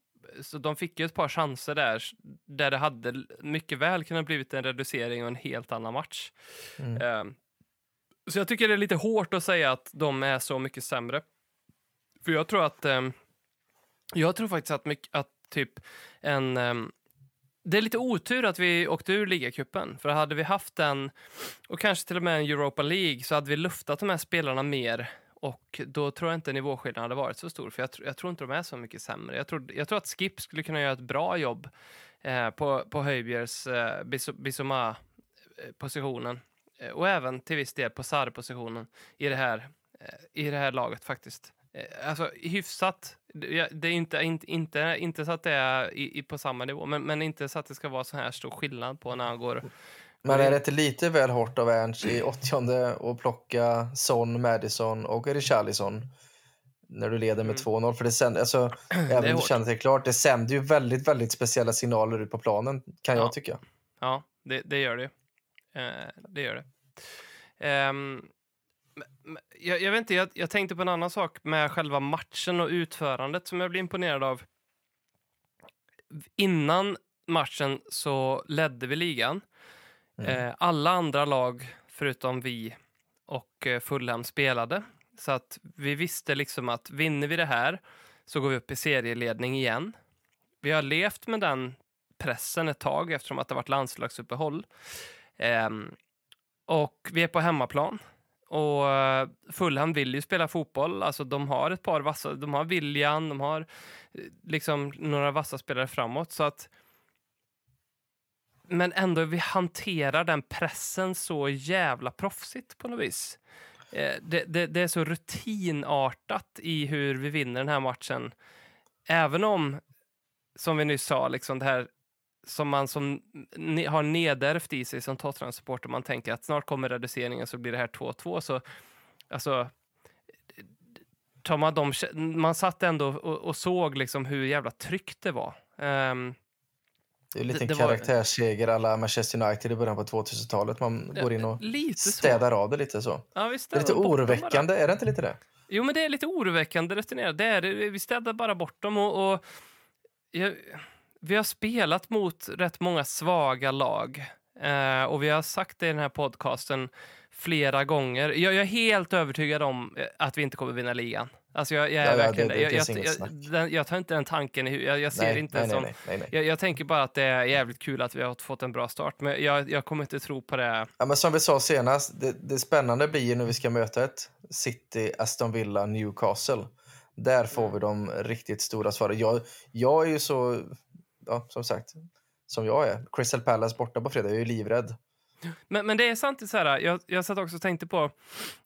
Så de fick ju ett par chanser där, där det hade mycket väl kunnat blivit en reducering och en helt annan match. Mm. Så jag tycker det är lite hårt att säga att de är så mycket sämre. För jag tror att, eh, jag tror faktiskt att, mycket, att typ en, eh, det är lite otur att vi åkte ur ligacupen. För hade vi haft en, och kanske till och med en Europa League, så hade vi luftat de här spelarna mer. Och då tror jag inte nivåskillnaden hade varit så stor, för jag, tr- jag tror inte de är så mycket sämre. Jag tror, jag tror att Skip skulle kunna göra ett bra jobb eh, på, på Höjbjergs eh, Bissoma-positionen. Eh, Eh, och även till viss del på Sarr-positionen i det här eh, i det här laget faktiskt. Eh, Alltså hyfsat. Det är inte, inte, inte, inte så att det är i, på samma nivå, men, men inte så att det ska vara så här stor skillnad på när han går. Men är det inte lite väl hårt av Ernst i 80 att plocka Son, Madison och Richarlison när du leder med 2-0? För det sänder, alltså, även om du känner det klart, det sänder ju väldigt, väldigt speciella signaler ut på planen, kan Ja. jag tycka. Ja, det, det gör det. Eh, det gör det. Men jag, jag vet inte, jag, jag tänkte på en annan sak med själva matchen och utförandet som jag blir imponerad av. Innan matchen så ledde vi ligan. Eh, alla andra lag förutom vi och eh, Fulham spelade. Så att vi visste liksom att vinner vi det här så går vi upp i serieledning igen. Vi har levt med den pressen ett tag eftersom att det varit landslagsuppehåll. Ehm, och vi är på hemmaplan. Och eh, Fulham vill ju spela fotboll. Alltså de har ett par vassa, de har William, de har eh, liksom några vassa spelare framåt. Så att men ändå vi hanterar den pressen så jävla proffsigt på något vis. Eh, det, det, det är så rutinartat i hur vi vinner den här matchen. Även om, som vi nyss sa, liksom det här som man som ne- har nedärvt i sig som Tottenham-supporter, man tänker att snart kommer reduceringen så blir det här 2-2. Så, alltså, tar man, de, man satt ändå och, och såg liksom hur jävla tryggt det var. Ehm, Det är ju en karaktärsseger alla Manchester United i början på 2000-talet. Man går in och lite så. städar av det lite så. Ja, Det är lite oroväckande, är det inte lite det? Jo, men det är lite oroväckande. Det är det. Vi städar bara bort dem och, och jag, vi har spelat mot rätt många svaga lag. Eh, och vi har sagt det i den här podcasten flera gånger. Jag, jag är helt övertygad om eh, att vi inte kommer vinna ligan. Alltså jag, jag är Ja, verkligen det- det. det Jag, jag, jag, tar inte den tanken i huvudet. Jag, jag ser nej, inte nej, som... nej, nej, nej. Jag, jag tänker bara att det är jävligt kul att vi har fått en bra start. Men jag, jag kommer inte tro på det. Ja, men som vi sa senast, det, det spännande blir ju när vi ska möta ett City, Aston Villa, Newcastle. Där får vi de riktigt stora svaren. Jag, jag är ju så, ja, som sagt, som jag är. Crystal Palace borta på fredag, jag är ju livrädd. Men, men det är samtidigt så här, jag, jag satt också och tänkte på,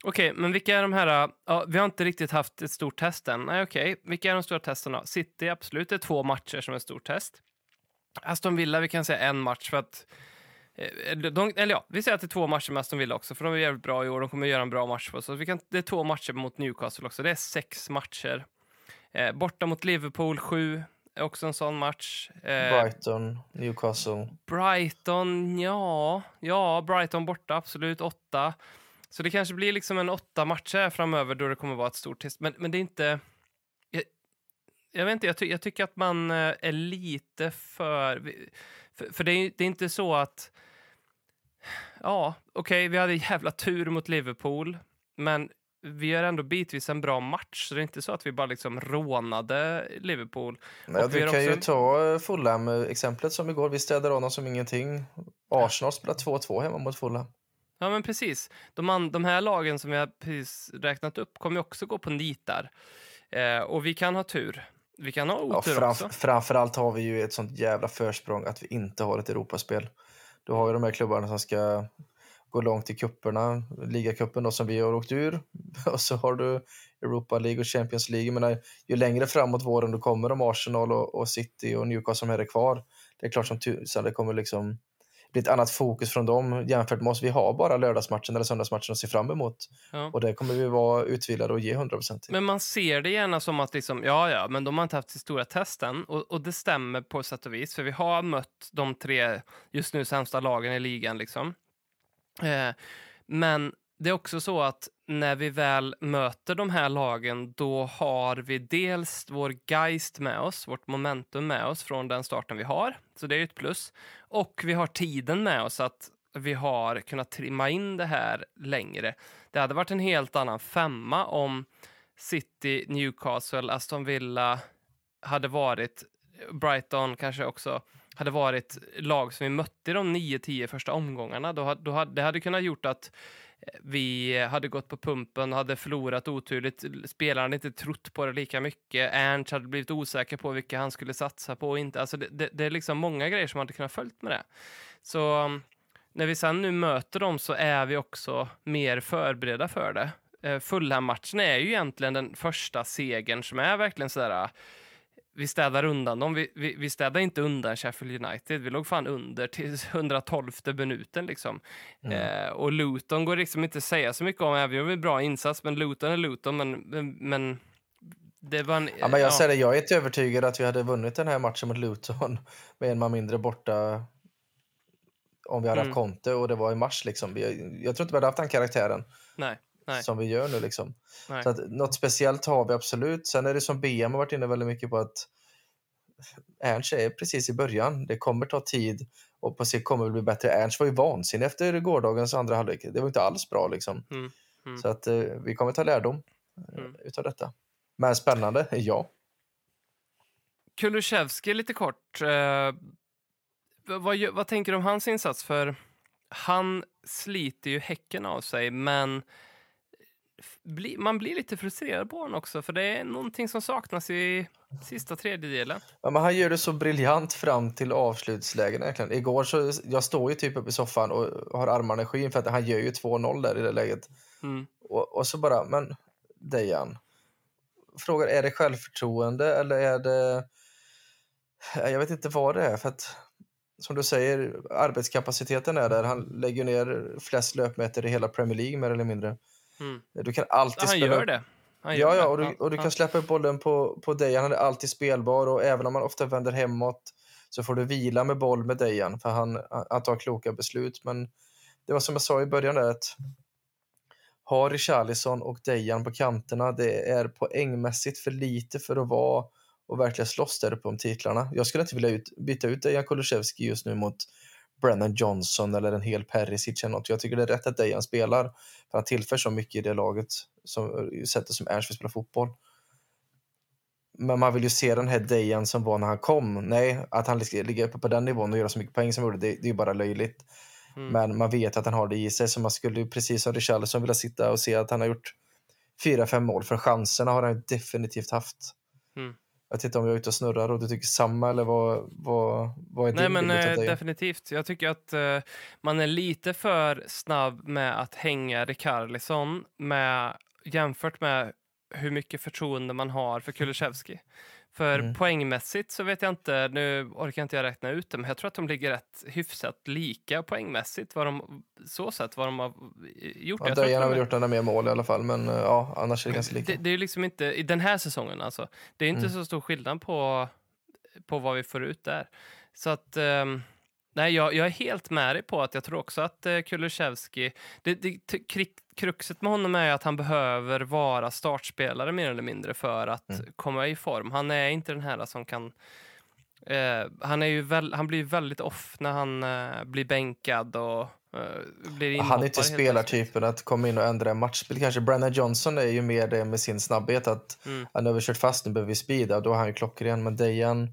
okej, men vilka är de här, ja, vi har inte riktigt haft ett stort test än. Nej, okej, vilka är de stora testerna? City, absolut, det är två matcher som är ett stort test. Aston Villa, vi kan säga en match för att, eh, de, eller ja, vi säger att det är två matcher med Aston Villa också, för de är jävligt bra i år, de kommer göra en bra match på oss. Så vi kan, det är två matcher mot Newcastle också, det är sex matcher. Eh, borta mot Liverpool, sju, också en sån match. Eh, Brighton, Newcastle. Brighton, ja. Ja, Brighton borta, absolut. Åtta. Så det kanske blir liksom en åtta matcher framöver då det kommer vara ett stort test. Men, men det är inte... Jag, jag vet inte, jag, ty, jag tycker att man eh, är lite för... För, för det, är, det är inte så att... Ja, okej, vi hade jävla tur mot Liverpool, men vi gör ändå bitvis en bra match, så det är inte så att vi bara liksom rånade Liverpool. Ja, Och vi du kan ju också- ta eh, Fulham-exemplet som igår. Vi städade av dem som ingenting. Arsenal spelar 2-2 hemma mot Fulham. Ja, men precis. De, de här lagen som jag precis räknat upp kommer ju också gå på nitar. Eh, och vi kan ha tur. Vi kan ha Ja, otur framf- också. framförallt har vi ju ett sånt jävla försprång att vi inte har ett Europaspel. Du har ju de här klubbarna som ska gå långt i kupperna, ligacupen då som vi har åkt ur. Och så har du Europa League och Champions League. Jag menar, ju längre framåt våren du kommer om Arsenal och, och City och Newcastle som är det kvar. Det är klart som tusan det kommer liksom bli ett annat fokus från dem jämfört med oss. Vi har bara lördagsmatchen eller söndagsmatchen att se fram emot. Ja. Och där kommer vi vara utvilade och ge 100% till. Men man ser det gärna som att liksom, ja, ja, men de har inte haft sitt stora testen. Och, och det stämmer på sätt och vis, för vi har mött de tre just nu sämsta lagen i ligan. Liksom. Eh, men det är också så att när vi väl möter de här lagen, då har vi dels vår geist med oss, vårt momentum med oss från den starten vi har. Så det är ett plus. Och vi har tiden med oss att vi har kunnat trimma in det här längre. Det hade varit en helt annan femma om City, Newcastle, Aston Villa hade varit, Brighton kanske också, hade varit lag som vi mötte i de 9-10 första omgångarna. Då, då hade, det hade kunnat gjort att eh, vi hade gått på pumpen och hade förlorat oturligt. Spelarna hade inte trott på det lika mycket. Ernst hade blivit osäker på vilka han skulle satsa på och inte. Alltså det, det, det är liksom många grejer som hade kunnat följt med det. Så mm, när vi sen nu möter dem så är vi också mer förberedda för det. Eh, Fulham-matchen är ju egentligen den första segern som är verkligen sådär, vi städar undan dem. Vi, vi, vi städar inte undan Sheffield United. Vi låg fan under till 112 minuten liksom. Mm. Eh, och Luton går liksom inte att säga så mycket om, även om en bra insats, men Luton är Luton, men, men, det var en... Ja, men jag säger det, jag är inte övertygad att vi hade vunnit den här matchen mot Luton med en man mindre borta om vi hade Mm. haft Conte och det var i mars. Liksom. Vi, jag tror inte vi hade haft den karaktären Nej, nej, som vi gör nu. Liksom. nej. Så att, något speciellt har vi absolut. Sen är det som BM har varit inne väldigt mycket på att Ernst är precis i början. Det kommer ta tid och på sikt kommer det bli bättre. Ernst var ju vansinnig efter gårdagens andra halvlek. Det var inte alls bra liksom. Mm, mm. Så att eh, vi kommer ta lärdom eh, Mm. utav detta. Men spännande, ja. Kulusevski lite kort. Eh, vad, vad tänker du om hans insats? För han sliter ju häcken av sig, men bli, man blir lite frustrerad på honom också, för det är någonting som saknas i sista tredjedelen. Ja, men han gör det så briljant fram till avslutslägen egentligen. Igår så, jag står ju typ uppe i soffan och har armarna i skyn för att han gör ju 2-0 där i det läget. Mm. Och, och så bara, men Dejan. Frågar, är det självförtroende eller är det... Jag vet inte vad det är för att som du säger, arbetskapaciteten är där. Han lägger ner flest löpmeter i hela Premier League mer eller mindre. Mm. Du kan alltid han spela gör upp- det. Han gör ja, och du, och du kan släppa upp bollen på, på Dejan. Han är alltid spelbar och även om man ofta vänder hemåt så får du vila med boll med Dejan för han, han tar kloka beslut. Men det var som jag sa i början där att har Richarlison och Dejan på kanterna, det är poängmässigt för lite för att vara och verkligen slåss där uppe om titlarna. Jag skulle inte vilja ut, byta ut Dejan Kulusevski just nu mot Brennan Johnson eller en hel Perisic eller något. Jag tycker det är rätt att Dejan spelar för han tillför så mycket i det laget, som, sättet som Ernst vill spela fotboll. Men man vill ju se den här Dejan som var när han kom. Nej, att han ligga uppe på den nivån och göra så mycket poäng som han gjorde, det, det är ju bara löjligt. Mm. Men man vet att han har det i sig, så man skulle ju precis som Richarlison vilja sitta och se att han har gjort fyra, fem mål, för chanserna har han definitivt haft. Mm. Jag inte om jag är ute och snurrar och du tycker samma, eller vad, vad, vad är Nej, din men eh, definitivt. Jag tycker att eh, man är lite för snabb med att hänga Rikarlison med, jämfört med hur mycket förtroende man har för Kulusevski. För Mm. poängmässigt så vet jag inte, nu orkar inte jag räkna ut det, men jag tror att de ligger rätt hyfsat lika poängmässigt, vad de, så sett vad de har gjort. Ja, Dejan har väl gjort några mer mål i alla fall, men eh, ja, annars är det ganska lika. det, det är ju liksom inte, i den här säsongen alltså, det är inte Mm. så stor skillnad på, på vad vi får ut där. Så att, ehm, nej, jag, jag är helt med dig på att jag tror också att uh, Kulusevski, det, det, t- kri- kruxet med honom är att han behöver vara startspelare mer eller mindre för att Mm. komma i form. Han är inte den här som kan eh, han, är ju väl, han blir väldigt off när han eh, blir bänkad och eh, blir inhoppare. Han är inte spelartypen att komma in och ändra en matchbild. Kanske Brennan Johnson är ju mer det med sin snabbhet att Mm. han har kört fast, nu behöver vi speeda, då är han ju klockren. Men Dejan,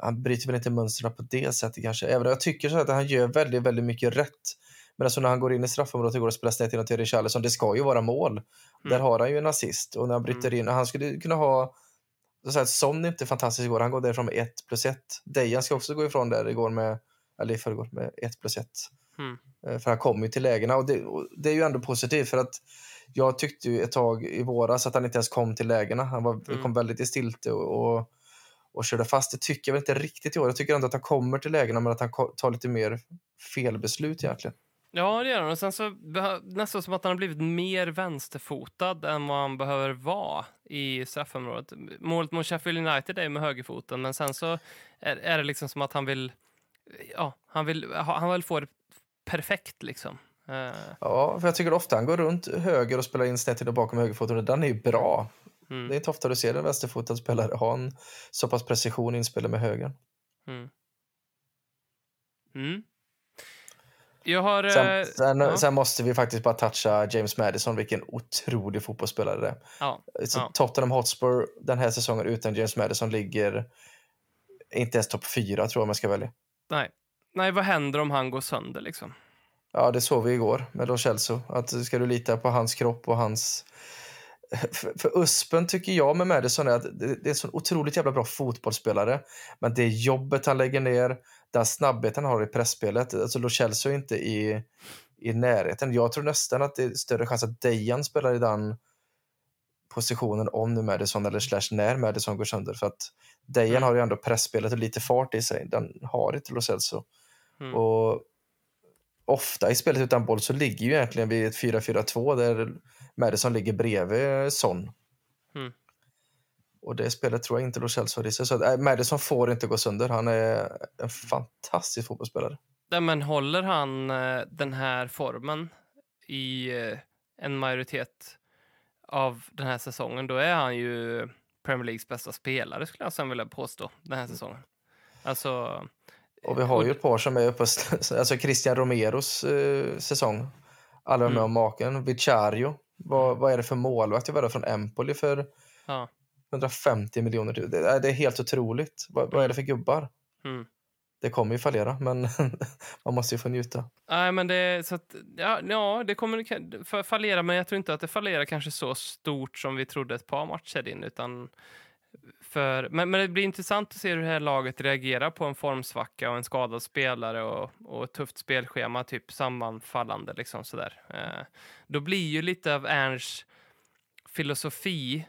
han bryter väl inte mönstren på det sättet kanske. Även om jag tycker så att han gör väldigt, väldigt mycket rätt. Men alltså när han går in i straffområdet och går och spelar snett genom till Richarlison, det ska ju vara mål. Där har han ju en assist och när han bryter in, han skulle kunna ha så säga, Son är inte fantastisk igår, han går därifrån med 1 plus 1. Dejan ska också gå ifrån där igår med, eller i förrgår med 1 plus 1. Mm. Eh, För han kommer ju till lägena och det, och det är ju ändå positivt för att jag tyckte ju ett tag i våras att han inte ens kom till lägena. Han var, Mm. kom väldigt i stilte och, och, och körde fast. Det tycker jag väl inte riktigt i år. Jag tycker ändå att han kommer till lägena men att han tar lite mer felbeslut egentligen. Ja, det gör han. Och sen så nästan som att han har blivit mer vänsterfotad än vad han behöver vara i straffområdet. Målet mot Sheffield United är med högerfoten, men sen så är, är det liksom som att han vill, ja, han vill, ha- han vill få det perfekt liksom. Eh, Ja, för jag tycker ofta han går runt höger och spelar in snett till och bakom högerfoten och den är ju bra. mm, Det är inte ofta du ser en vänsterfotad spelare ha en så pass precision inspelad med högern. mm. Mm. Jag har... eh, Sen, sen, ja. sen måste vi faktiskt bara toucha James Madison, vilken otrolig fotbollsspelare det är. ja, Så Ja. Tottenham Hotspur den här säsongen utan James Madison ligger inte ens topp fyra tror jag jag ska välja. nej. nej, vad händer om han går sönder liksom? Ja, det såg vi igår med Lo Celso. Att ska du lita på hans kropp och hans... För, för Uspen tycker jag med Madison är att det, det är en så otroligt jävla bra fotbollsspelare. Men det jobbet han lägger ner, den snabbheten han har i pressspelet. Alltså Lo Celso är inte i, i närheten. Jag tror nästan att det är större chans att Dejan spelar i den positionen om nu Madison eller slash när Madison går sönder. För att Dejan Mm. har ju ändå pressspelet och lite fart i sig. Den har inte Lo Celso. Mm. Och ofta i spelet utan boll så ligger ju egentligen vid ett 4-4-2 där Madison ligger bredvid Son. Mm. Och det spelet tror jag inte Lo Celso har i sig. Så att, äh, Madison får inte gå sönder. Han är en fantastisk fotbollsspelare. Nej, men håller han eh, den här formen i eh, en majoritet av den här säsongen, då är han ju Premier Leagues bästa spelare skulle jag sen vilja påstå den här säsongen. Alltså, Och vi har ju ett par som är uppe, alltså Christian Romeros eh, säsong. Alla de med Mm. om maken. Vicario. Vad, vad är det för målvakt vi var från Empoli för ja. 150 miljoner? Det, är- det är helt otroligt. Vad, vad är det för gubbar? Mm. Det kommer ju fallera, men man måste ju få njuta. Nej, men det, så att, ja, ja, det kommer fallera, men jag tror inte att det fallerar kanske så stort som vi trodde ett par matcher in, utan för, men, men det blir intressant att se hur det här laget reagerar på en formsvacka och en skadad spelare och, och ett tufft spelschema, typ sammanfallande liksom sådär. Eh, då blir ju lite av Ernst filosofi,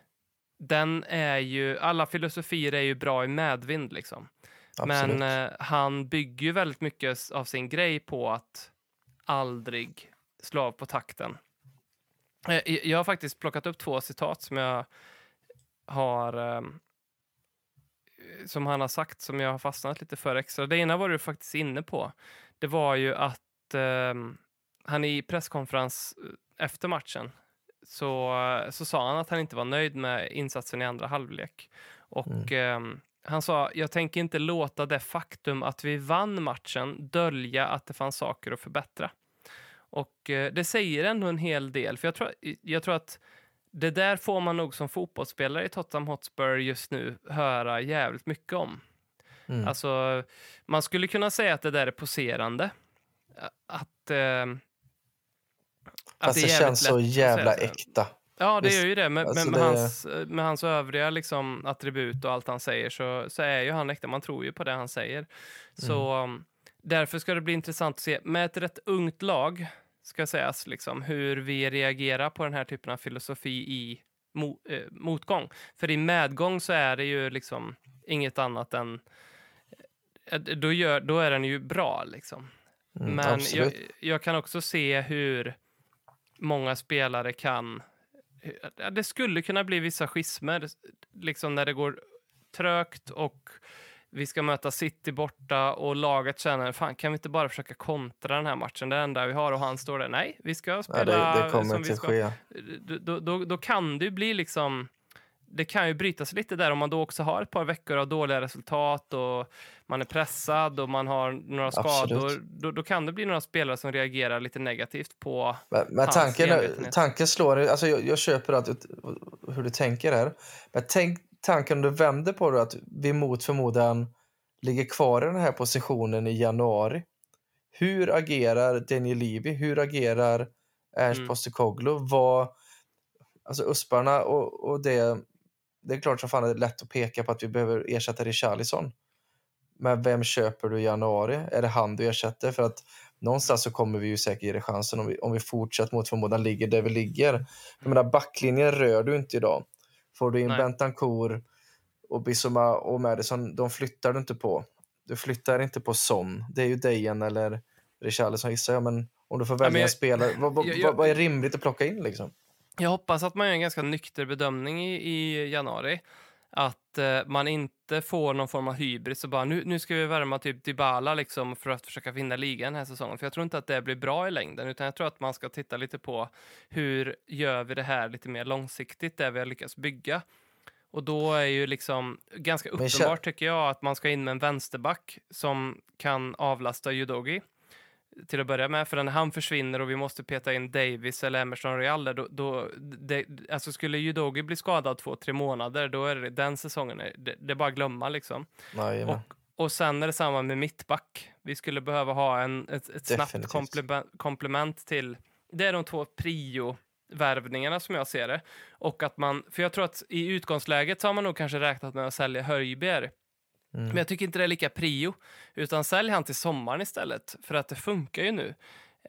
den är ju, alla filosofier är ju bra i medvind liksom. Men eh, han bygger ju väldigt mycket av sin grej på att aldrig slå av på takten. Eh, jag- har faktiskt plockat upp två citat som jag har ehm, som han har sagt som jag har fastnat lite för extra. Det ena var du faktiskt inne på. Det var ju att ehm, han i presskonferens eh, efter matchen så, så sa han att han inte var nöjd med insatsen i andra halvlek. Och ehm, han sa, jag tänker inte låta det faktum att vi vann matchen dölja att det fanns saker att förbättra. Och eh, det säger ändå en hel del, för jag tror, jag tror att det där får man nog som fotbollsspelare i Tottenham Hotspur just nu höra jävligt mycket om. Mm. Alltså, man skulle kunna säga att det där är poserande. Att, eh, att Fast det, är jävligt känns så jävla äkta. Ja, det Visst, gör ju det. Med, alltså med, med, det- hans, med hans övriga liksom, attribut och allt han säger så, så är ju han äkta. Man tror ju på det han säger. Så Mm. därför ska det bli intressant att se, med ett rätt ungt lag, ska sägas, liksom, hur vi reagerar på den här typen av filosofi i mo, eh, motgång. För i medgång så är det ju liksom inget annat än... eh, Då, gör, då är den ju bra, liksom. Mm, Men jag, jag kan också se hur många spelare kan... ja, Det skulle kunna bli vissa schismer, liksom när det går trögt och vi ska möta City borta och laget känner fan kan vi inte bara försöka kontra den här matchen, det det enda vi har och han står där, nej, vi ska Ja, spela det, det kommer som inte vi ska. ske. Då, då, då kan det ju bli liksom det kan ju brytas lite där om man då också har ett par veckor av dåliga resultat och man är pressad och man har några skador. Då, då kan det bli några spelare som reagerar lite negativt på... Men, men tanken, tanken slår, alltså jag, jag köper att, hur du tänker här. Men tänk tanken om du vänder på det, att vi mot förmodan ligger kvar i den här positionen i januari. Hur agerar Daniel Levy? Hur agerar Ernst Mm. Postecoglou? Vad, alltså Usparna och, och det, det är klart som fan det är lätt att peka på att vi behöver ersätta Richarlison. Men vem köper du i januari? Är det han du ersätter? För att någonstans så kommer vi ju säkert ge det chansen om vi, om vi fortsätter mot förmodan ligger där vi ligger. Jag menar, backlinjen rör du inte idag. Får du in Nej. Bentancourt och Bissoma och Madison, de flyttar du inte på. Du flyttar inte på Son. Det är ju Dejan eller Richarlison gissar jag, men om du får välja jag- en spelare, vad, vad, jag- vad är rimligt att plocka in liksom? Jag hoppas att man gör en ganska nykter bedömning i, i januari. Att eh, man inte får någon form av hybris och bara nu, nu ska vi värma typ Dybala liksom för att försöka vinna ligan den här säsongen. För jag tror inte att det blir bra i längden utan jag tror att man ska titta lite på hur gör vi det här lite mer långsiktigt, det vi har lyckats bygga. Och då är ju liksom ganska uppenbart tycker jag att man ska in med en vänsterback som kan avlasta Judogi till att börja med. För när han försvinner och vi måste peta in Davis eller Emerson Real, då, då, det, alltså skulle Judogi bli skadad två, tre månader, då är det den säsongen, det, det är bara att glömma liksom. Nej, Och, och sen är det samma med mittback. Vi skulle behöva ha en, ett, ett snabbt komplement, komplement till... Det är de två prio-värvningarna som jag ser det. Och att man, för jag tror att i utgångsläget så har man nog kanske räknat med att sälja Höjbjerg. Men jag tycker inte det är lika prio. Utan sälj han till sommaren istället. För att det funkar ju nu.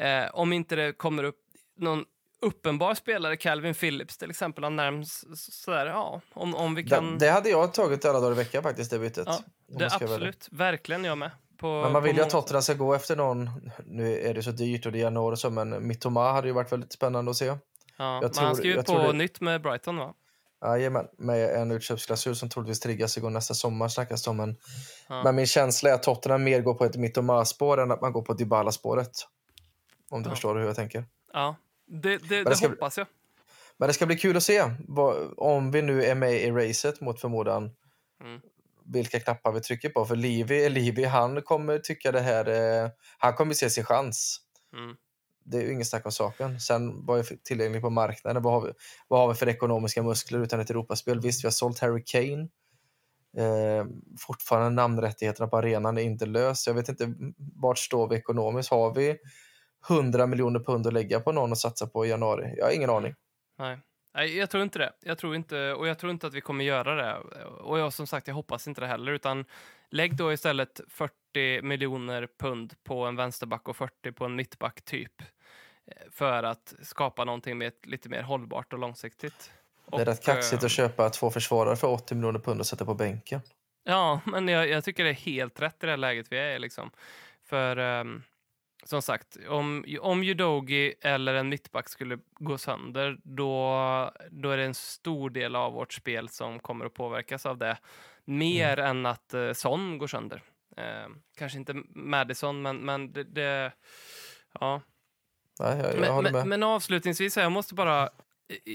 Eh, om inte det kommer upp någon uppenbar spelare, Calvin Phillips till exempel, han närms sådär, ja, om, om vi kan... Det, det hade jag tagit alla dagar i veckan faktiskt, det bytet. ja, det, ska välja. absolut, verkligen jag med. På, Men man vill ju att Tottenham ska gå efter någon. Nu är det så dyrt och det är januari så, men Mittoma hade ju varit väldigt spännande att se. Ja, men jag han tror- skriver jag på det- nytt med Brighton va? Jajamän, med en utköpsklausul som troligtvis triggas igång nästa sommar snackas det om. Men, Ja. men min känsla är att Tottenham mer går på ett Mittoma-spår än att man går på Dybala-spåret. Om du Ja. förstår hur jag tänker. Ja, det, det, det det ska- hoppas jag. Men det ska bli kul att se vad, om vi nu är med i racet mot förmodan. Mm. Vilka knappar vi trycker på. För Livi, Livi han kommer tycka det här, eh, han kommer se sin chans. Mm. Det är ju ingen snack om saken. Sen vad är tillgängligt på marknaden? Vad har, vi, vad har vi för ekonomiska muskler utan ett Europaspel? Visst, vi har sålt Harry Kane. Eh, fortfarande namnrättigheterna på arenan är inte löst. Jag vet inte vart står vi ekonomiskt. Har vi 100 miljoner pund att lägga på någon och satsa på i januari? Jag har ingen aning. Nej. Nej, jag tror inte det. Jag tror inte, och jag tror inte att vi kommer göra det. Och jag som sagt, jag hoppas inte det heller, utan lägg då istället 40 miljoner pund på en vänsterback och 40 på en mittback typ. eh, För att skapa någonting med lite mer hållbart och långsiktigt. Det är rätt kaxigt eh, att köpa två försvarare för 80 miljoner pund och sätta på bänken. Ja, men jag, jag tycker det är helt rätt i det läget vi är. Liksom. För ehm, som sagt, om, om Udogi eller en mittback skulle gå sönder, då, då är det en stor del av vårt spel som kommer att påverkas av det. Mer än att eh, Son går sönder. Ehm, kanske inte Madison, men, men det, det... Ja, Nej, jag, jag men, håller med. men, men avslutningsvis, här, jag måste bara...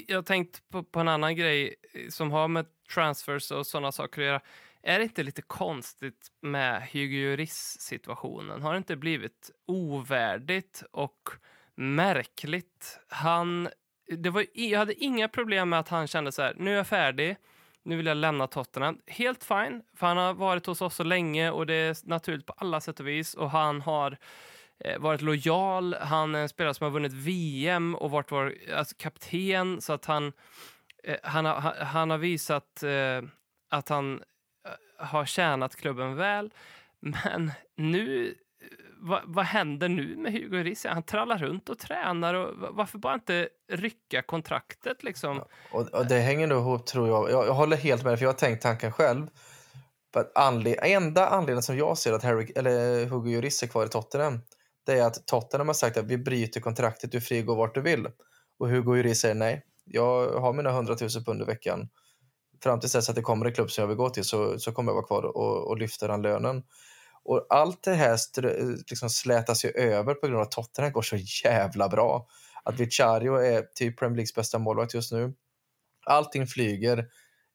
Jag har tänkt på, på en annan grej som har med transfers och sådana saker att göra. Är det inte lite konstigt med Hugo Lloris-situationen? Har det inte blivit ovärdigt och märkligt? Han... Det var, jag hade inga problem med att han kände så här, nu är jag färdig, nu vill jag lämna Tottenham. Helt fine, för han har varit hos oss så länge och det är naturligt på alla sätt och vis och han har eh, varit lojal. Han är en spelare som har vunnit VM och varit vår alltså, kapten så att han, eh, han, har, han, har visat eh, att han har tjänat klubben väl. Men nu, vad, vad händer nu med Hugo Risse? Han trallar runt och tränar och varför bara inte rycka kontraktet liksom? Och, och det hänger nog ihop tror jag. jag. Jag håller helt med för jag har tänkt tanken själv. För att anled enda anledningen som jag ser att Harry, eller Hugo Lloris är kvar i Tottenham, det är att Tottenham har sagt att vi bryter kontraktet, du är fri att gå vart du vill. Och Hugo Lloris säger nej, jag har mina 100 000 pund i veckan. Fram tills dess att det kommer en klubb som jag vill gå till så, så kommer jag vara kvar och, och lyfta den lönen. Och allt det här liksom slätas ju över på grund av att Tottenham går så jävla bra. Att Vicario är typ Premier Leagues bästa målvakt just nu. Allting flyger.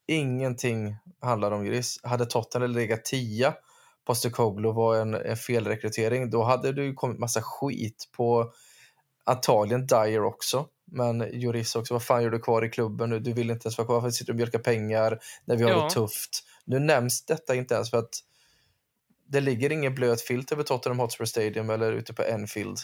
Ingenting handlar om Gris. Hade Tottenham legat tia Postecoglou var en, en felrekrytering, då hade det ju kommit massa skit på antagligen Dyer också. Men Juris också, vad fan gör du kvar i klubben nu? Du vill inte ens vara kvar, varför sitter du och mjölkar pengar när vi har Ja. det tufft? Nu nämns detta inte ens för att det ligger ingen blöt filt över Tottenham Hotspur Stadium eller ute på Enfield.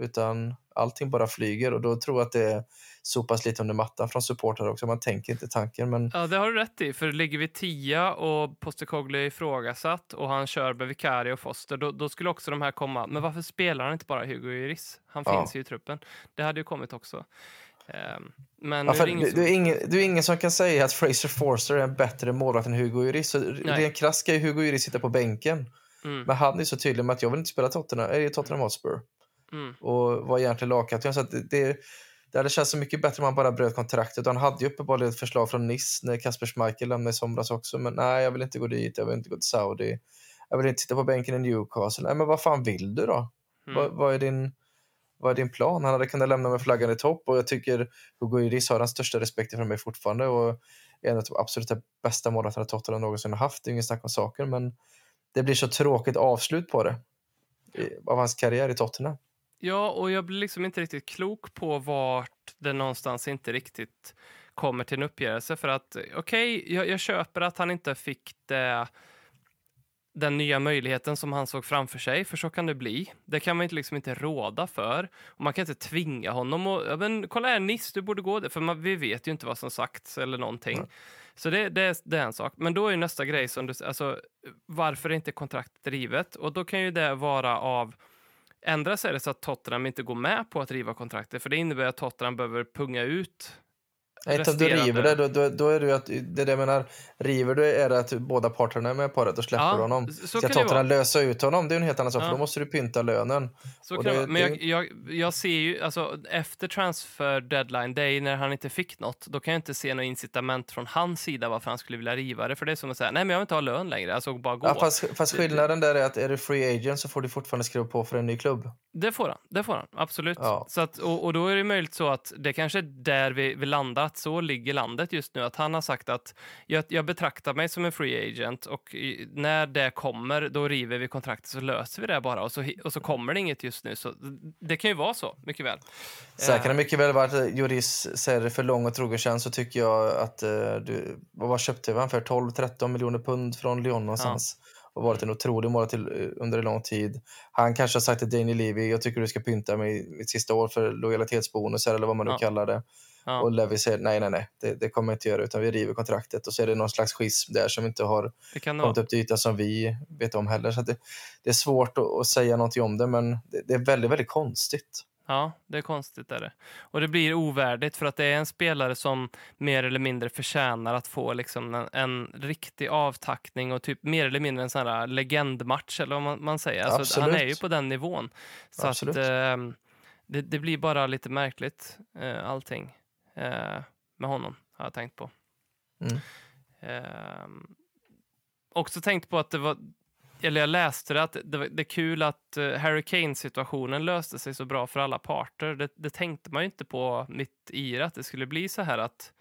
Utan allting bara flyger och då tror jag att det sopas lite under mattan från supportrar också. Man tänker inte tanken men Ja, det har du rätt i. För ligger vi tia och Postecoglou är ifrågasatt och han kör med Vicario och Foster, då, då skulle också de här komma. Men varför spelar han inte bara Hugo Lloris? Han Ja. finns ju i truppen. Det hade ju kommit också. Ehm, men Ja, är det ingen som... det, är ingen, det är ingen som kan säga att Fraser Forster är en bättre målvakt än Hugo Lloris. Så Rent krasst ska ju Hugo Lloris sitta på bänken. Mm, Men han är så tydlig med att jag vill inte spela Tottenham, äh, Tottenham Hotspur. mm. Och var egentligen lagkapten. Så det, det, det hade känts så mycket bättre om han bara bröt kontraktet. Och han hade ju uppenbarligen ett förslag från Nice när Kasper Schmeichel lämnade i somras också. Men nej, jag vill inte gå dit. Jag vill inte gå till Saudi. Jag vill inte sitta på bänken i Newcastle. Nej, men vad fan vill du då? Mm. Vad, vad, är din, vad är din plan? Han hade kunnat lämna med flaggan i topp och jag tycker Hugo Lloris har den största respekten för mig fortfarande och är en av de absolut bästa målvakterna Tottenham någonsin har haft. Det är ingen snack om saker, men det blir så tråkigt avslut på det. i- Av hans karriär i Tottenham. Ja, och jag blir liksom inte riktigt klok på vart det någonstans inte riktigt kommer till en uppgörelse. För att okej, jag, jag köper att han inte fick det, den nya möjligheten som han såg framför sig, för så kan det bli. Det kan man inte, liksom inte råda för. Och man kan inte tvinga honom. Och, ja, men, kolla här, Niss, du borde gå där. För man, vi vet ju inte vad som sagts eller någonting. Så det, det, är- det är en sak. Men då är ju nästa grej, som du, alltså, varför är inte kontraktet drivet? Och då kan ju det vara av Ändras är det så att Tottenham inte går med på att riva kontraktet, för det innebär att Tottenham behöver punga ut Nej, om du river det, då, då, då är det ju att, det är det jag menar, river du är det att båda parterna är med på det, då släpper Ja, du honom. så Ska. Tottenham lösa ut honom, det är en helt annan sak, Ja. för då måste du pynta lönen. Så det, det-. Men jag, jag, jag ser ju, alltså efter transfer deadline day, när han inte fick något, då kan jag inte se något incitament från hans sida varför han skulle vilja riva det. För det är som att säga, nej men jag vill inte ha lön längre, alltså bara gå. Ja, fast, fast skillnaden där är att är du free agent så får du fortfarande skriva på för en ny klubb. Det får han, det får han, absolut. Ja. Så att, och, och då är det möjligt så att det kanske är där vi, vi landar, att så ligger landet just nu. Att han har sagt att jag, jag betraktar mig som en free agent och i, när det kommer, då river vi kontraktet så löser vi det bara och så, och så kommer det inget just nu. Så det kan ju vara så, mycket väl. Sen kan det mycket väl vara att eh, Juris säger det för lång och trogen tjänst så tycker jag att eh, du, vad köpte vi han för? 12-13 miljoner pund från Lyon någonstans. Och varit en otrolig mål till, eh, under en lång tid. Han kanske har sagt till Daniel Levy, jag tycker du ska pynta mig mitt sista år för lojalitetsbonusar eller vad man nu Ja. kallar det. Ja. Och Levy säger nej, nej, nej, det, det kommer jag inte göra utan vi river kontraktet och så är det någon slags schism där som inte har kommit upp till ytan som vi vet om heller. Så det, det är svårt att, att säga någonting om det men det, det är väldigt, väldigt konstigt. Ja, det är konstigt. Är det. Och det blir ovärdigt för att det är en spelare som mer eller mindre förtjänar att få liksom en, en riktig avtackning och typ mer eller mindre en sån här legendmatch eller vad man, man säger. Alltså, han är ju på den nivån. Så Absolut. att ehm, det, det blir bara lite märkligt eh, allting eh, med honom har jag tänkt på. Mm. Ehm, också tänkt på att det var eller jag läste det, att det, det är kul att eh, Harry Kane-situationen löste sig så bra för alla parter. Det, det tänkte man ju inte på mitt i det, att det skulle bli så här att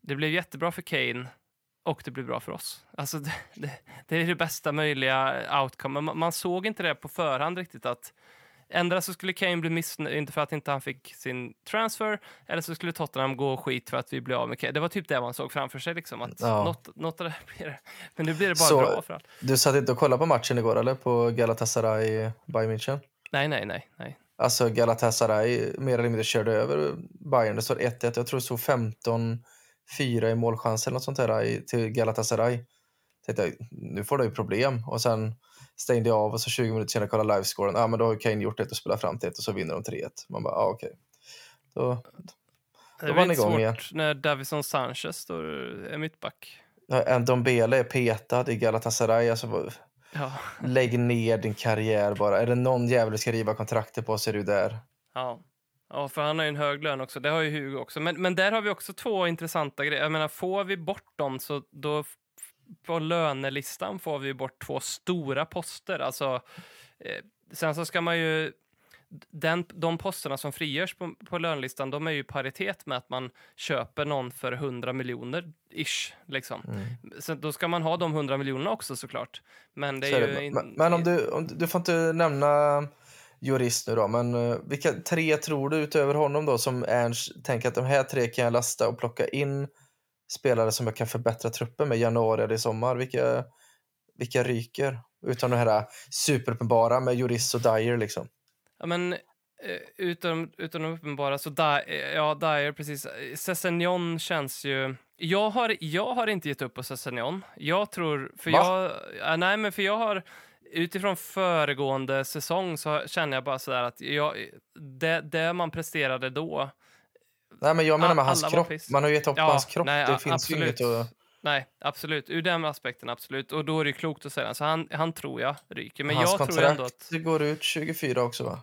det blev jättebra för Kane och det blev bra för oss. Alltså det, det, det är det bästa möjliga outcome. Man, man såg inte det på förhand riktigt att Ändra så skulle Kane bli missnöjd, för att inte han fick sin transfer, eller så skulle Tottenham gå skit för att vi blev av med Kane. Det var typ det man såg framför sig, liksom, att Ja. något, något av det blir det. Men nu blir det bara Så- bra för allt. Du satt inte och kollade på matchen igår eller? På Galatasaray Bayern München? Nej, nej, nej, nej. Alltså Galatasaray mer eller mindre körde över Bayern. Det står 1-1. Jag tror det stod 15-4 i målchans eller något sånt där i, till Galatasaray. Tänkte jag, nu får du ju problem. Och sen stängde jag av och så 20 minuter senare kollade livescoren. Ja, men då har Kane gjort ett och spelat fram till ett och så vinner de 3-1. Man bara, ja okej. Då, Det Då är var lite igång svårt igen. när Davison Sanchez står, är mittback. en Dombele är petad i Galatasaray. Alltså, Ja, lägg ner din karriär bara. Är det någon jävel ska riva kontraktet på så är du där. ja. ja, för han har ju en hög lön också. Det har ju Hugo också. Men, men där har vi också två intressanta grejer. Jag menar, får vi bort dem så då på lönelistan får vi bort två stora poster. Alltså, eh, sen så ska man ju den, de posterna som frigörs på, på lönelistan, de är ju i paritet med att man köper någon för 100 miljoner ish. Liksom. Så då ska man ha de 100 miljonerna också såklart. Men det är är ju... in- Men, men om du, om, du- du får inte nämna jurist nu då, men eh, vilka tre tror du utöver honom då som Ernst tänker att de här tre kan jag lasta och plocka in spelare som jag kan förbättra truppen med i januari eller i sommar? Vilka, vilka ryker? Utan det här superuppenbara med jurist och Dyer liksom. Ja, men eh, utom, utom de uppenbara så Di- eh, ja, Dyer, precis. Sessignon känns ju... Jag har, jag har inte gett upp på Sessignon. Jag tror... För Va? jag, ja, nej, men för jag har... Utifrån föregående säsong så känner jag bara sådär att jag, det, det man presterade då... Nej, men jag menar med hans kropp. Man har ju gett upp Ja, hans kropp. nej, det finns ju absolut. inget att... Nej, absolut. Ur den aspekten, absolut. Och då är det klokt att säga det. Så han, han tror jag ryker. Men hans jag tror ändå att... det går ut 24 också va?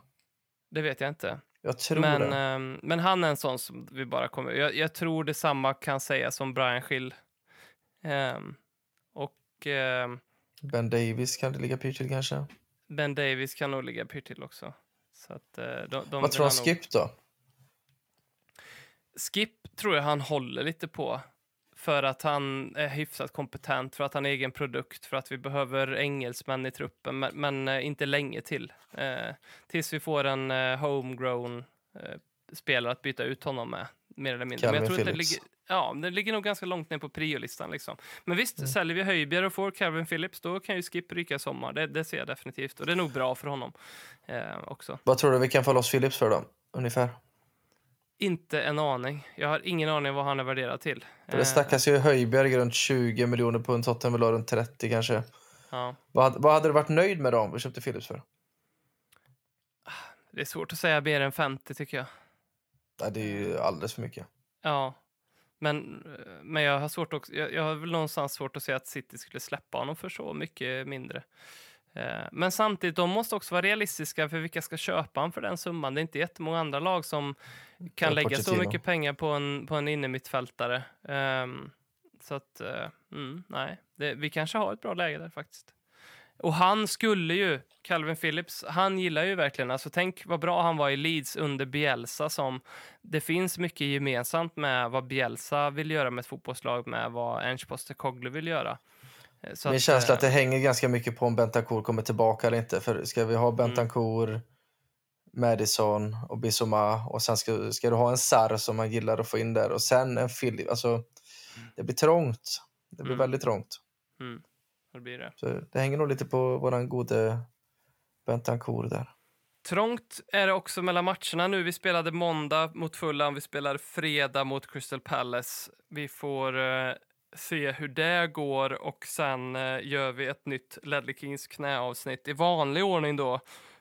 Det vet jag inte. Jag tror Men, det. ehm, men han är en sån som vi bara kommer... Jag, jag tror detsamma kan sägas om Brian Schill. Ehm, och ehm, Ben Davis kan det ligga pyrt till kanske. Ben Davis kan nog ligga pyrt till också. Så att, eh, de, de Vad tror han nog- Skip då? Skip tror jag han håller lite på. För att han är hyfsat kompetent, för att han är egen produkt, för att vi behöver engelsmän i truppen, men, men eh, inte länge till. Eh, tills vi får en eh, homegrown eh, spelare att byta ut honom med, mer eller mindre. Calvin men jag tror att det Phillips. ligger, ja, det ligger nog ganska långt ner på priolistan. Liksom. Men visst, Mm. säljer vi Höjbjerg och får Calvin Phillips, då kan ju Skip ryka i sommar. Det, det ser jag definitivt. Och det är nog bra för honom eh, också. Vad tror du vi kan få loss Phillips för då? Ungefär. Inte en aning. Jag har ingen aning vad han är värderad till. Det snackas ju Höjberg runt 20 miljoner pund, Tottenham vill ha runt 30 kanske. ja. Vad, vad hade du varit nöjd med då om vi köpte Phillips för? Det är svårt att säga mer än 50 tycker jag. Nej, det är ju alldeles för mycket. Ja, men, men jag har svårt också, jag, jag har väl någonstans svårt att se att City skulle släppa honom för så mycket mindre. Eh, Men samtidigt, de måste också vara realistiska för vilka ska köpa honom för den summan. Det är inte jättemånga andra lag som kan lägga så mycket pengar på en, på en innermittfältare. Um, så att, eh, mm, nej, det, vi kanske har ett bra läge där faktiskt. Och han skulle ju, Calvin Phillips, han gillar ju verkligen, alltså tänk vad bra han var i Leeds under Bielsa som det finns mycket gemensamt med vad Bielsa vill göra med ett fotbollslag med vad Ange Postecoglou vill göra. Eh, Så Min känsla är att det eh, hänger ganska mycket på om Bentancourt kommer tillbaka eller inte. För ska vi Mm. ha Bentancourt, Madison och Bissoma och sen ska, ska du ha en Sar som man gillar att få in där och sen en Philip. Alltså, det blir trångt. Det blir Mm. väldigt trångt. Mm, det blir det. Så det hänger nog lite på våran gode Bentancourt där. Trångt är det också mellan matcherna nu. Vi spelade måndag mot Fulham, vi spelar fredag mot Crystal Palace. Vi får eh, se hur det går och sen eh, gör vi ett nytt Ledley Kings knäavsnitt. I vanlig ordning då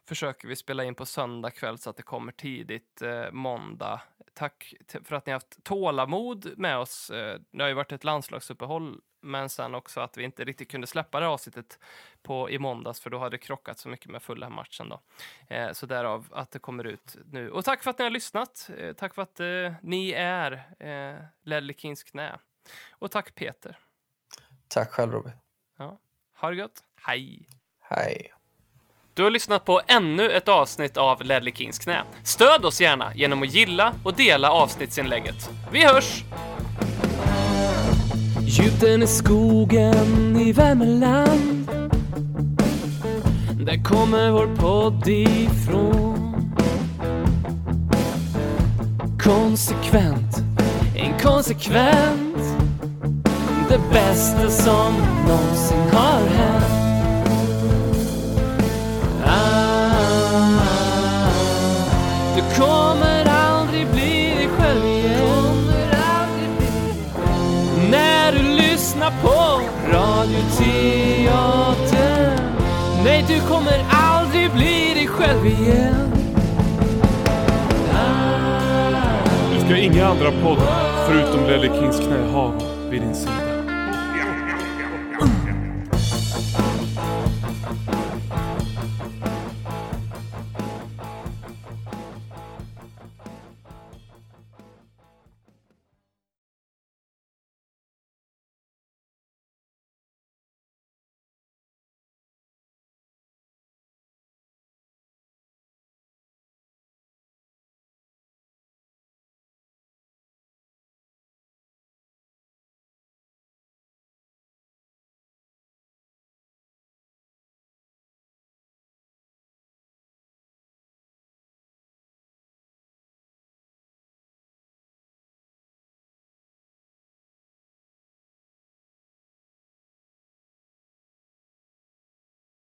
försöker vi spela in på söndag kväll så att det kommer tidigt eh, måndag. Tack för att ni haft tålamod med oss. Eh, det har ju varit ett landslagsuppehåll, men sen också att vi inte riktigt kunde släppa det avsnittet på, i måndags, för då hade det krockat så mycket med fulla matchen då. Eh, så därav att det kommer ut nu. Och tack för att ni har lyssnat. Eh, tack för att eh, ni är eh, Ledley Kings knä. Och tack Peter. Tack själv Robin. Ha det gött. Hej! Hej. Du har lyssnat på ännu ett avsnitt av Ledley Kings knä. Stöd oss gärna genom att gilla och dela avsnittsinlägget. Vi hörs! Djupt i skogen i Värmeland Där kommer vår podd ifrån Konsekvent, inkonsekvent det bästa som någonsin har hänt. Ah, du kommer aldrig bli dig själv igen. När du lyssnar på radioteatern Nej, du kommer aldrig bli dig själv igen. Du ska inga andra poddar förutom Lelle Kings knä ha vid din sida.